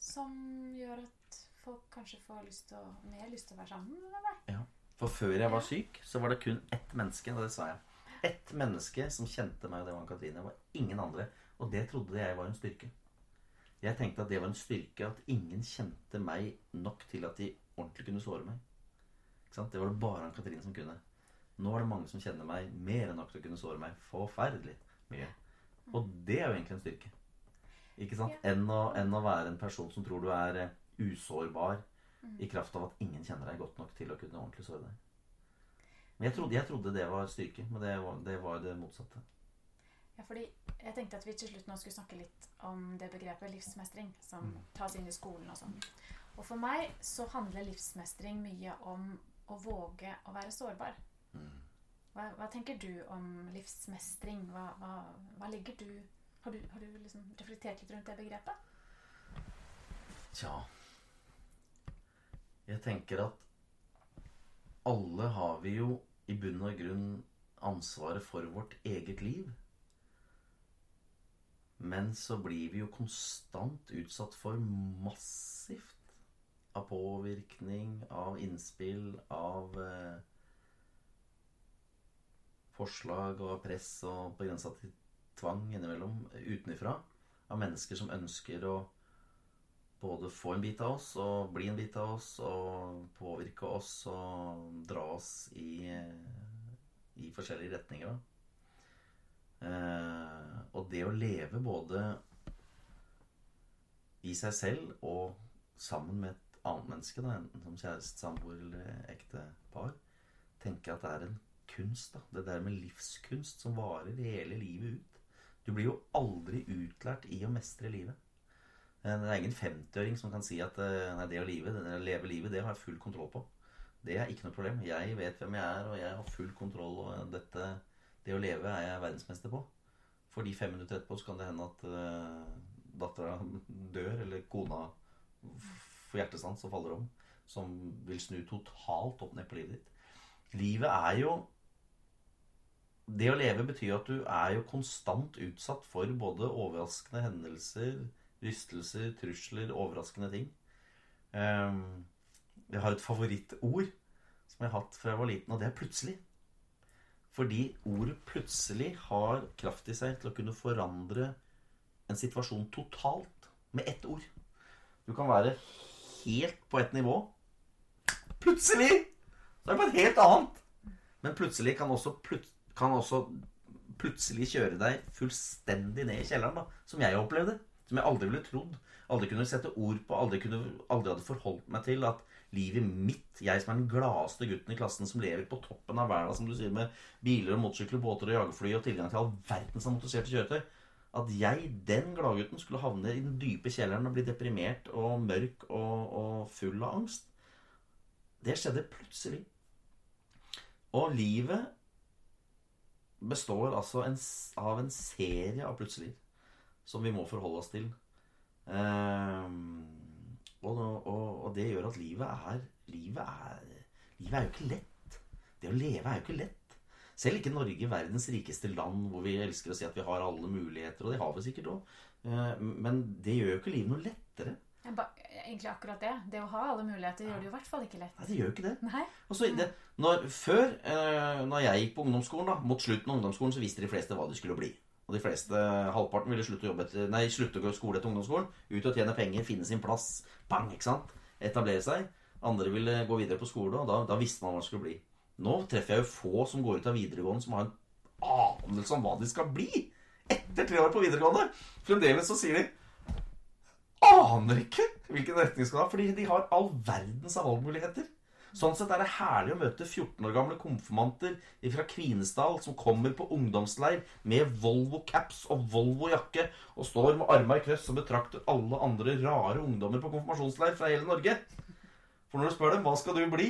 som gjør at folk kanskje får lyst til å, mer lyst til å være sammen med deg.
Ja. For før jeg var syk, så var det kun ett menneske, og det sa jeg. Ett menneske som kjente meg, og det var Katrine. Det var ingen andre. Og det trodde jeg var en styrke. Jeg tenkte at det var en styrke at ingen kjente meg nok til at de ordentlig kunne såre meg. Det var det bare Katrine som kunne. Nå er det mange som kjenner meg mer enn nok til å kunne såre meg forferdelig mye. Og det er jo egentlig en styrke. Ikke sant?
Ja.
Enn, å, enn å være en person som tror du er usårbar usårbar i kraft av at ingen kjenner deg godt nok til å kunne ordentlig såre deg. Men jeg trodde, jeg trodde det var styrke, men det var det, var det motsatte.
Ja, fordi jeg tenkte at vi til slutt nå skulle snakke litt om det begrepet livsmestring som
Mm.
tas inn i skolen og sånn. Og for meg så handler livsmestring mye om å våge å være sårbar.
Mm.
Hva, hva tenker du om livsmestring? Hva, hva, hva ligger du Har du, har du liksom reflektert litt rundt det begrepet?
Tja Jeg tenker at alle har vi jo i bunn og grunn ansvaret for vårt eget liv. Men så blir vi jo konstant utsatt for massivt av påvirkning, av innspill, av eh, forslag og press og på grensa til tvang innimellom utenifra. Av mennesker som ønsker å både få en bit av oss og bli en bit av oss og påvirke oss og dra oss i, i forskjellige retninger. Eh, og det å leve både i seg selv og sammen med et annet menneske, da, enten som kjæreste, samboer eller ektepar, tenker jeg at det er en kunst. da. Det der med livskunst som varer hele livet ut. Du blir jo aldri utlært i å mestre livet. Eh, Det er ingen 50-åring som kan si at eh, nei, det å leve, det å leve livet, det har jeg full kontroll på. Det er ikke noe problem. Jeg vet hvem jeg er, og jeg har full kontroll. Og dette, det å leve er jeg verdensmester på. Fordi fem minutter etterpå så kan det hende at uh, dattera dør, eller kona får hjertestans og faller om. Som vil snu totalt opp ned på livet ditt. Livet er jo Det å leve betyr at du er jo konstant utsatt for både overraskende hendelser, rystelser, trusler, overraskende ting. Ehm, jeg har et favorittord som jeg har hatt fra jeg var liten, og det er 'plutselig'. Fordi ordet 'plutselig' har kraft i seg til å kunne forandre en situasjon totalt med ett ord. Du kan være helt på ett nivå. Plutselig! Så er det på et helt annet. Men plutselig kan også, plut kan også plutselig kjøre deg fullstendig ned i kjelleren, da. Som jeg opplevde. Som jeg aldri ville trodd. Aldri kunne sette ord på. Aldri, kunne, aldri hadde forholdt meg til at livet mitt, jeg som er den gladeste gutten i klassen som lever på toppen av verden, som du sier, med biler og motorsykler, båter og jagerfly og tilgang til all verdens motoriserte kjøretøy At jeg, den gladgutten, skulle havne i den dype kjelleren og bli deprimert og mørk og, og full av angst. Det skjedde plutselig. Og livet består altså en, av en serie av plutselig som vi må forholde oss til. Ehm, og, og, og det gjør at livet er Livet er Livet er jo ikke lett. Det å leve er jo ikke lett. Selv ikke Norge, verdens rikeste land, hvor vi elsker å si at vi har alle muligheter, og det har vi sikkert òg. Men det gjør jo ikke livet noe lettere.
Egentlig akkurat det. Det å ha alle muligheter gjør det jo i hvert fall ikke lett.
Nei, det gjør jo ikke det.
Nei?
Og så det, når, før, eh, når jeg gikk på ungdomsskolen, da, mot slutten av ungdomsskolen, så visste de fleste hva de skulle bli. Og de fleste, halvparten, ville slutte å jobbe etter, nei, slutte å gå skole etter ungdomsskolen. Ut og tjene penger, finne sin plass. Bang, ikke sant? Etablere seg. Andre ville gå videre på skole, og da, da visste man hva det skulle bli. Nå treffer jeg jo få som går ut av videregående som har en anelse om hva de skal bli. Etter tre år på videregående. Fremdeles så sier de aner ikke hvilken retning skal ha, fordi de har all verdens av valgmuligheter. Sånn sett er det herlig å møte 14 år gamle konfirmanter fra Kvinesdal som kommer på ungdomsleir med Volvo-caps og Volvo-jakke og står med armene i krøss og betrakter alle andre rare ungdommer på konfirmasjonsleir fra hele Norge. For når du spør dem hva skal du bli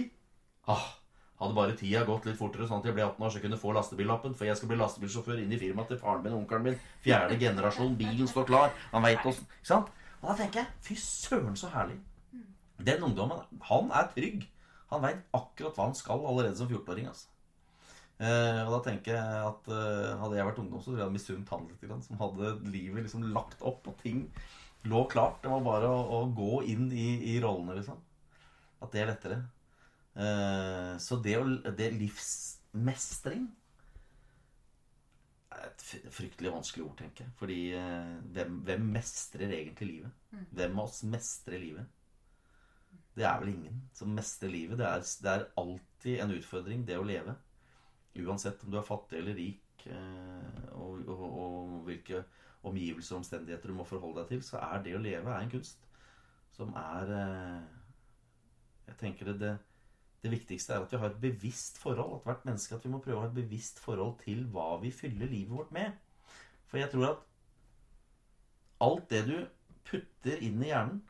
ah, Hadde bare tida gått litt fortere, sånn at jeg ble 18 år, så jeg kunne få lastebillappen. For jeg skal bli lastebilsjåfør inn i firmaet til faren min og onkelen min. Fjerde generasjon. Bilen står klar. Han veit åssen Ikke sant? Og da tenker jeg fy søren, så herlig. Den ungdommen, han er trygg. Han veit akkurat hva han skal allerede som 14-åring. altså. Eh, og da tenker jeg at eh, hadde jeg vært ungdom, så ville jeg misunt han litt. Grann, som hadde livet liksom lagt opp, og ting lå klart. Det var bare å, å gå inn i, i rollene, liksom. At det er lettere. Eh, så det, det livsmestring er et fryktelig vanskelig ord, tenker jeg. Fordi eh, hvem, hvem mestrer egentlig livet? Hvem av oss mestrer livet? Det er vel ingen som mestrer livet. Det er, det er alltid en utfordring, det å leve. Uansett om du er fattig eller rik, eh, og, og, og hvilke omgivelser og omstendigheter du må forholde deg til, så er det å leve er en kunst som er eh, Jeg tenker det, det, det viktigste er at vi har et bevisst forhold. At hvert menneske at vi må prøve å ha et bevisst forhold til hva vi fyller livet vårt med. For jeg tror at alt det du putter inn i hjernen,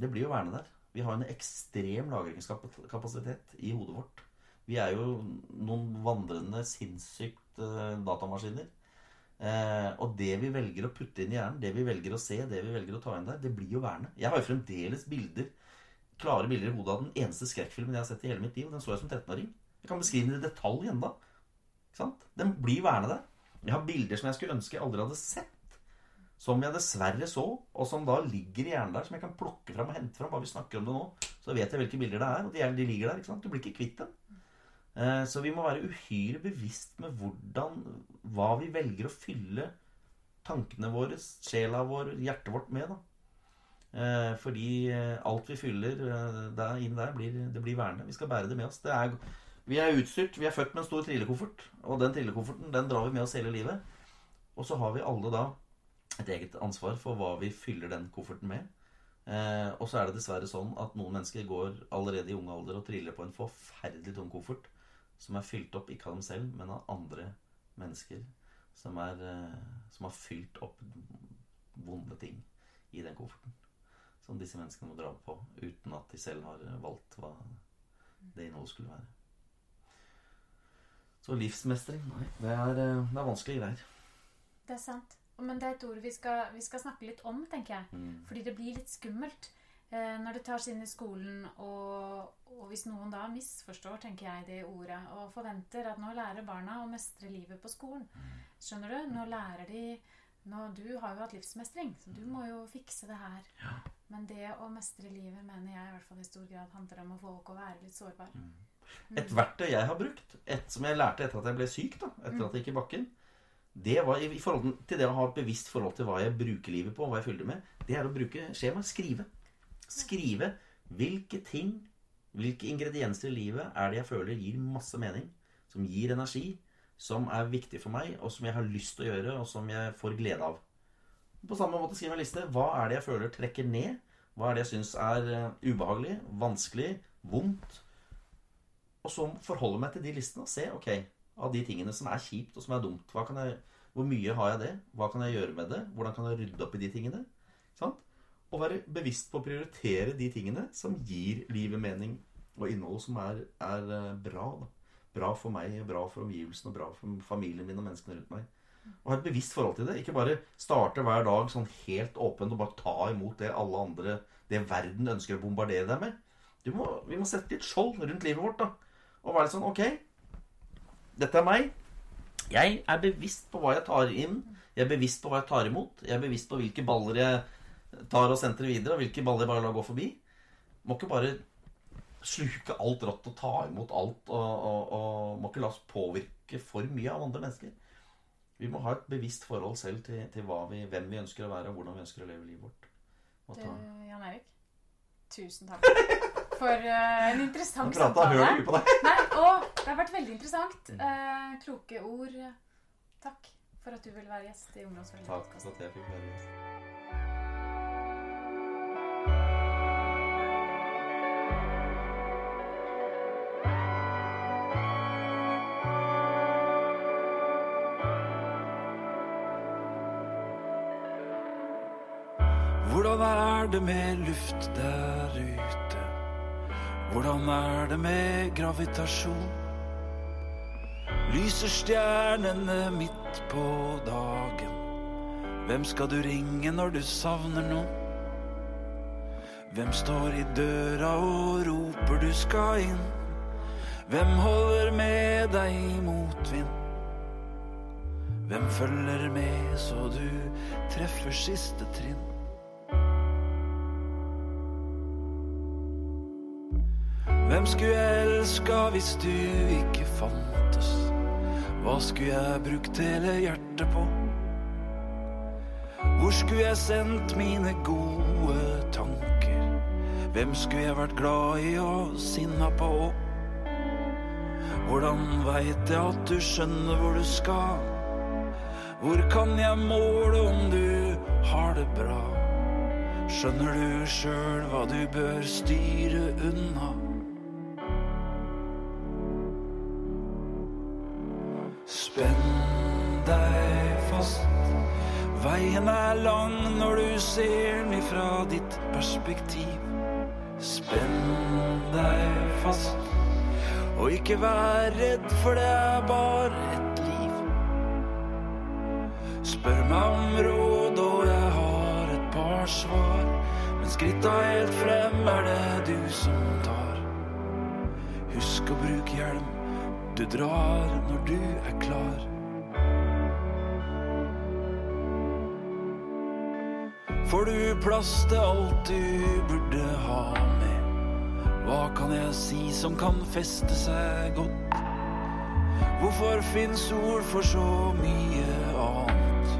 det blir jo værende der. Vi har en ekstrem lagringskapasitet i hodet vårt. Vi er jo noen vandrende sinnssykt eh, datamaskiner. Eh, og det vi velger å putte inn i hjernen, det vi velger å se, det vi velger å ta inn der, det blir jo værende. Jeg har jo fremdeles bilder, klare bilder i hodet av den eneste skrekkfilmen jeg har sett i hele mitt liv. Den så jeg som 13-åring. Jeg kan beskrive den i detalj ennå. Den blir værende der. Jeg har bilder som jeg skulle ønske jeg aldri hadde sett. Som jeg dessverre så, og som da ligger i hjernen der, som jeg kan plukke fram og hente fram. Bare vi snakker om det nå, så vet jeg hvilke bilder det er. Og de, de ligger der. Du blir ikke kvitt dem. Eh, Så vi må være uhyre bevisst med hvordan Hva vi velger å fylle tankene våre, sjela vår, hjertet vårt med. da. Eh, Fordi eh, alt vi fyller eh, der, inn der, blir, det blir værende. Vi skal bære det med oss. Det er, vi er utstyrt. Vi er født med en stor trillekoffert. Og den trillekofferten den drar vi med oss hele livet. Og så har vi alle da et eget ansvar for hva vi fyller den kofferten med. Eh, og så er det dessverre sånn at noen mennesker går allerede i ung alder og triller på en forferdelig tung koffert som er fylt opp ikke av dem selv, men av andre mennesker som, er, eh, som har fylt opp vonde ting i den kofferten. Som disse menneskene må dra på uten at de selv har valgt hva det innholdet skulle være. Så livsmestring, nei, det er, eh, det er vanskelige greier.
Det er sant. Men det er et ord vi skal, vi skal snakke litt om, tenker jeg.
Mm.
Fordi det blir litt skummelt eh, når det tas inn i skolen, og, og hvis noen da misforstår, tenker jeg, det ordet, og forventer at nå lærer barna å mestre livet på skolen. Skjønner du? Nå lærer de nå, Du har jo hatt livsmestring, så du må jo fikse det her. Men det å mestre livet mener jeg i hvert fall i stor grad handler om å få folk å være litt sårbar.
Et verktøy jeg har brukt, et som jeg lærte etter at jeg ble syk, da, etter at jeg gikk i bakken, det var i, i forhold til det å ha et bevisst forhold til hva jeg bruker livet på, hva jeg fyller det med, det er å bruke skjema. Skrive. Skrive hvilke ting, hvilke ingredienser i livet er det jeg føler gir masse mening, som gir energi, som er viktig for meg, og som jeg har lyst til å gjøre, og som jeg får glede av. På samme måte skriver en liste. Hva er det jeg føler trekker ned? Hva er det jeg syns er eh, ubehagelig, vanskelig, vondt? Og så forholde meg til de listene og se ok, av de tingene som er kjipt og som er dumt. Jeg, hvor mye har jeg det? Hva kan jeg gjøre med det? Hvordan kan jeg rydde opp i de tingene? Sant? Og være bevisst på å prioritere de tingene som gir livet mening og innhold som er, er eh, bra. Da. Bra for meg, bra for omgivelsene, bra for familien min og menneskene rundt meg. Og ha et bevisst forhold til det. Ikke bare starte hver dag sånn helt åpent og bare ta imot det alle andre Det verden ønsker å bombardere deg med. Må, vi må sette litt skjold rundt livet vårt. da Og være litt sånn Ok, dette er meg. Jeg er bevisst på hva jeg tar inn. Jeg er bevisst på hva jeg tar imot. Jeg er bevisst på hvilke baller jeg tar og sentrer videre, og hvilke baller jeg bare lar gå forbi. Må ikke bare sluke alt rått og ta imot alt, og, og, og må ikke la oss påvirke for mye av andre mennesker. Vi må ha et bevisst forhold selv til, til vi, hvem vi ønsker å være, og hvordan vi ønsker å leve livet vårt. Og
Du. Jan Erik, tusen takk for uh, en interessant samtale.
Hører mye på deg.
Nei, og det har vært veldig interessant. Uh, kloke ord. Takk for at du ville være gjest i
Takk for at jeg fikk være gjest.
Hvordan er det med luft der ute? Hvordan er det med gravitasjon? Lyser stjernene midt på dagen? Hvem skal du ringe når du savner noen? Hvem står i døra og roper du skal inn? Hvem holder med deg i motvind? Hvem følger med så du treffer siste trinn? Hvem skulle jeg elska hvis du ikke fantes? Hva skulle jeg brukt hele hjertet på? Hvor skulle jeg sendt mine gode tanker? Hvem skulle jeg vært glad i og sinna på? Hvordan veit jeg at du skjønner hvor du skal? Hvor kan jeg måle om du har det bra? Skjønner du sjøl hva du bør styre unna? Spenn deg fast. Veien er lang når du ser den ifra ditt perspektiv. Spenn deg fast. Og ikke vær redd, for det er bare et liv. Spør meg om råd, og jeg har et par svar. Men skritta helt frem er det du som tar. Husk å bruke hjelm, du drar når du er klar. Får du plass til alt du burde ha med? Hva kan jeg si som kan feste seg godt? Hvorfor fins ord for så mye annet?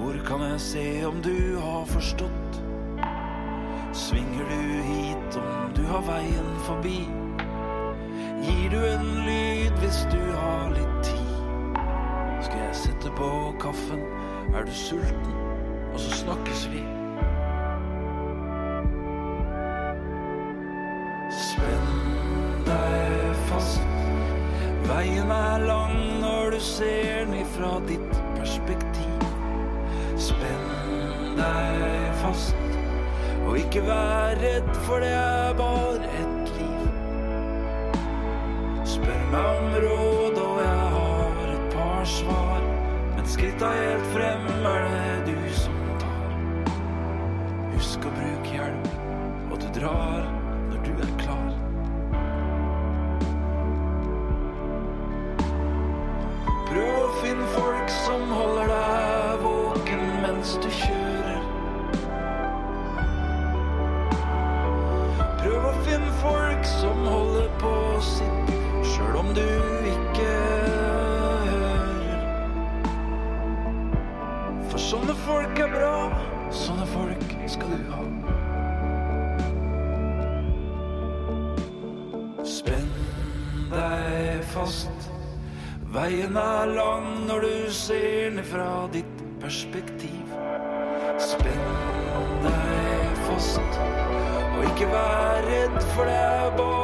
Hvor kan jeg se om du har forstått? Svinger du hit om du har veien forbi? Gir du en lyd hvis du har litt tid? Skal jeg sette på kaffen? Er du sulten? Og så snakkes vi. Spenn deg fast. Veien er lang når du ser den ifra ditt perspektiv. Spenn deg fast. Og ikke vær redd, for det er bare et. Spør råd, og jeg har et par svar. Men skritta helt frem er det du som tar. Husk å bruke hjelm, og du drar når du er klar. Prøv å finne folk som holder deg våken mens du kjører. Fast. Veien er lang når du ser den fra ditt perspektiv. Spenn deg fast, og ikke vær redd, for det er bare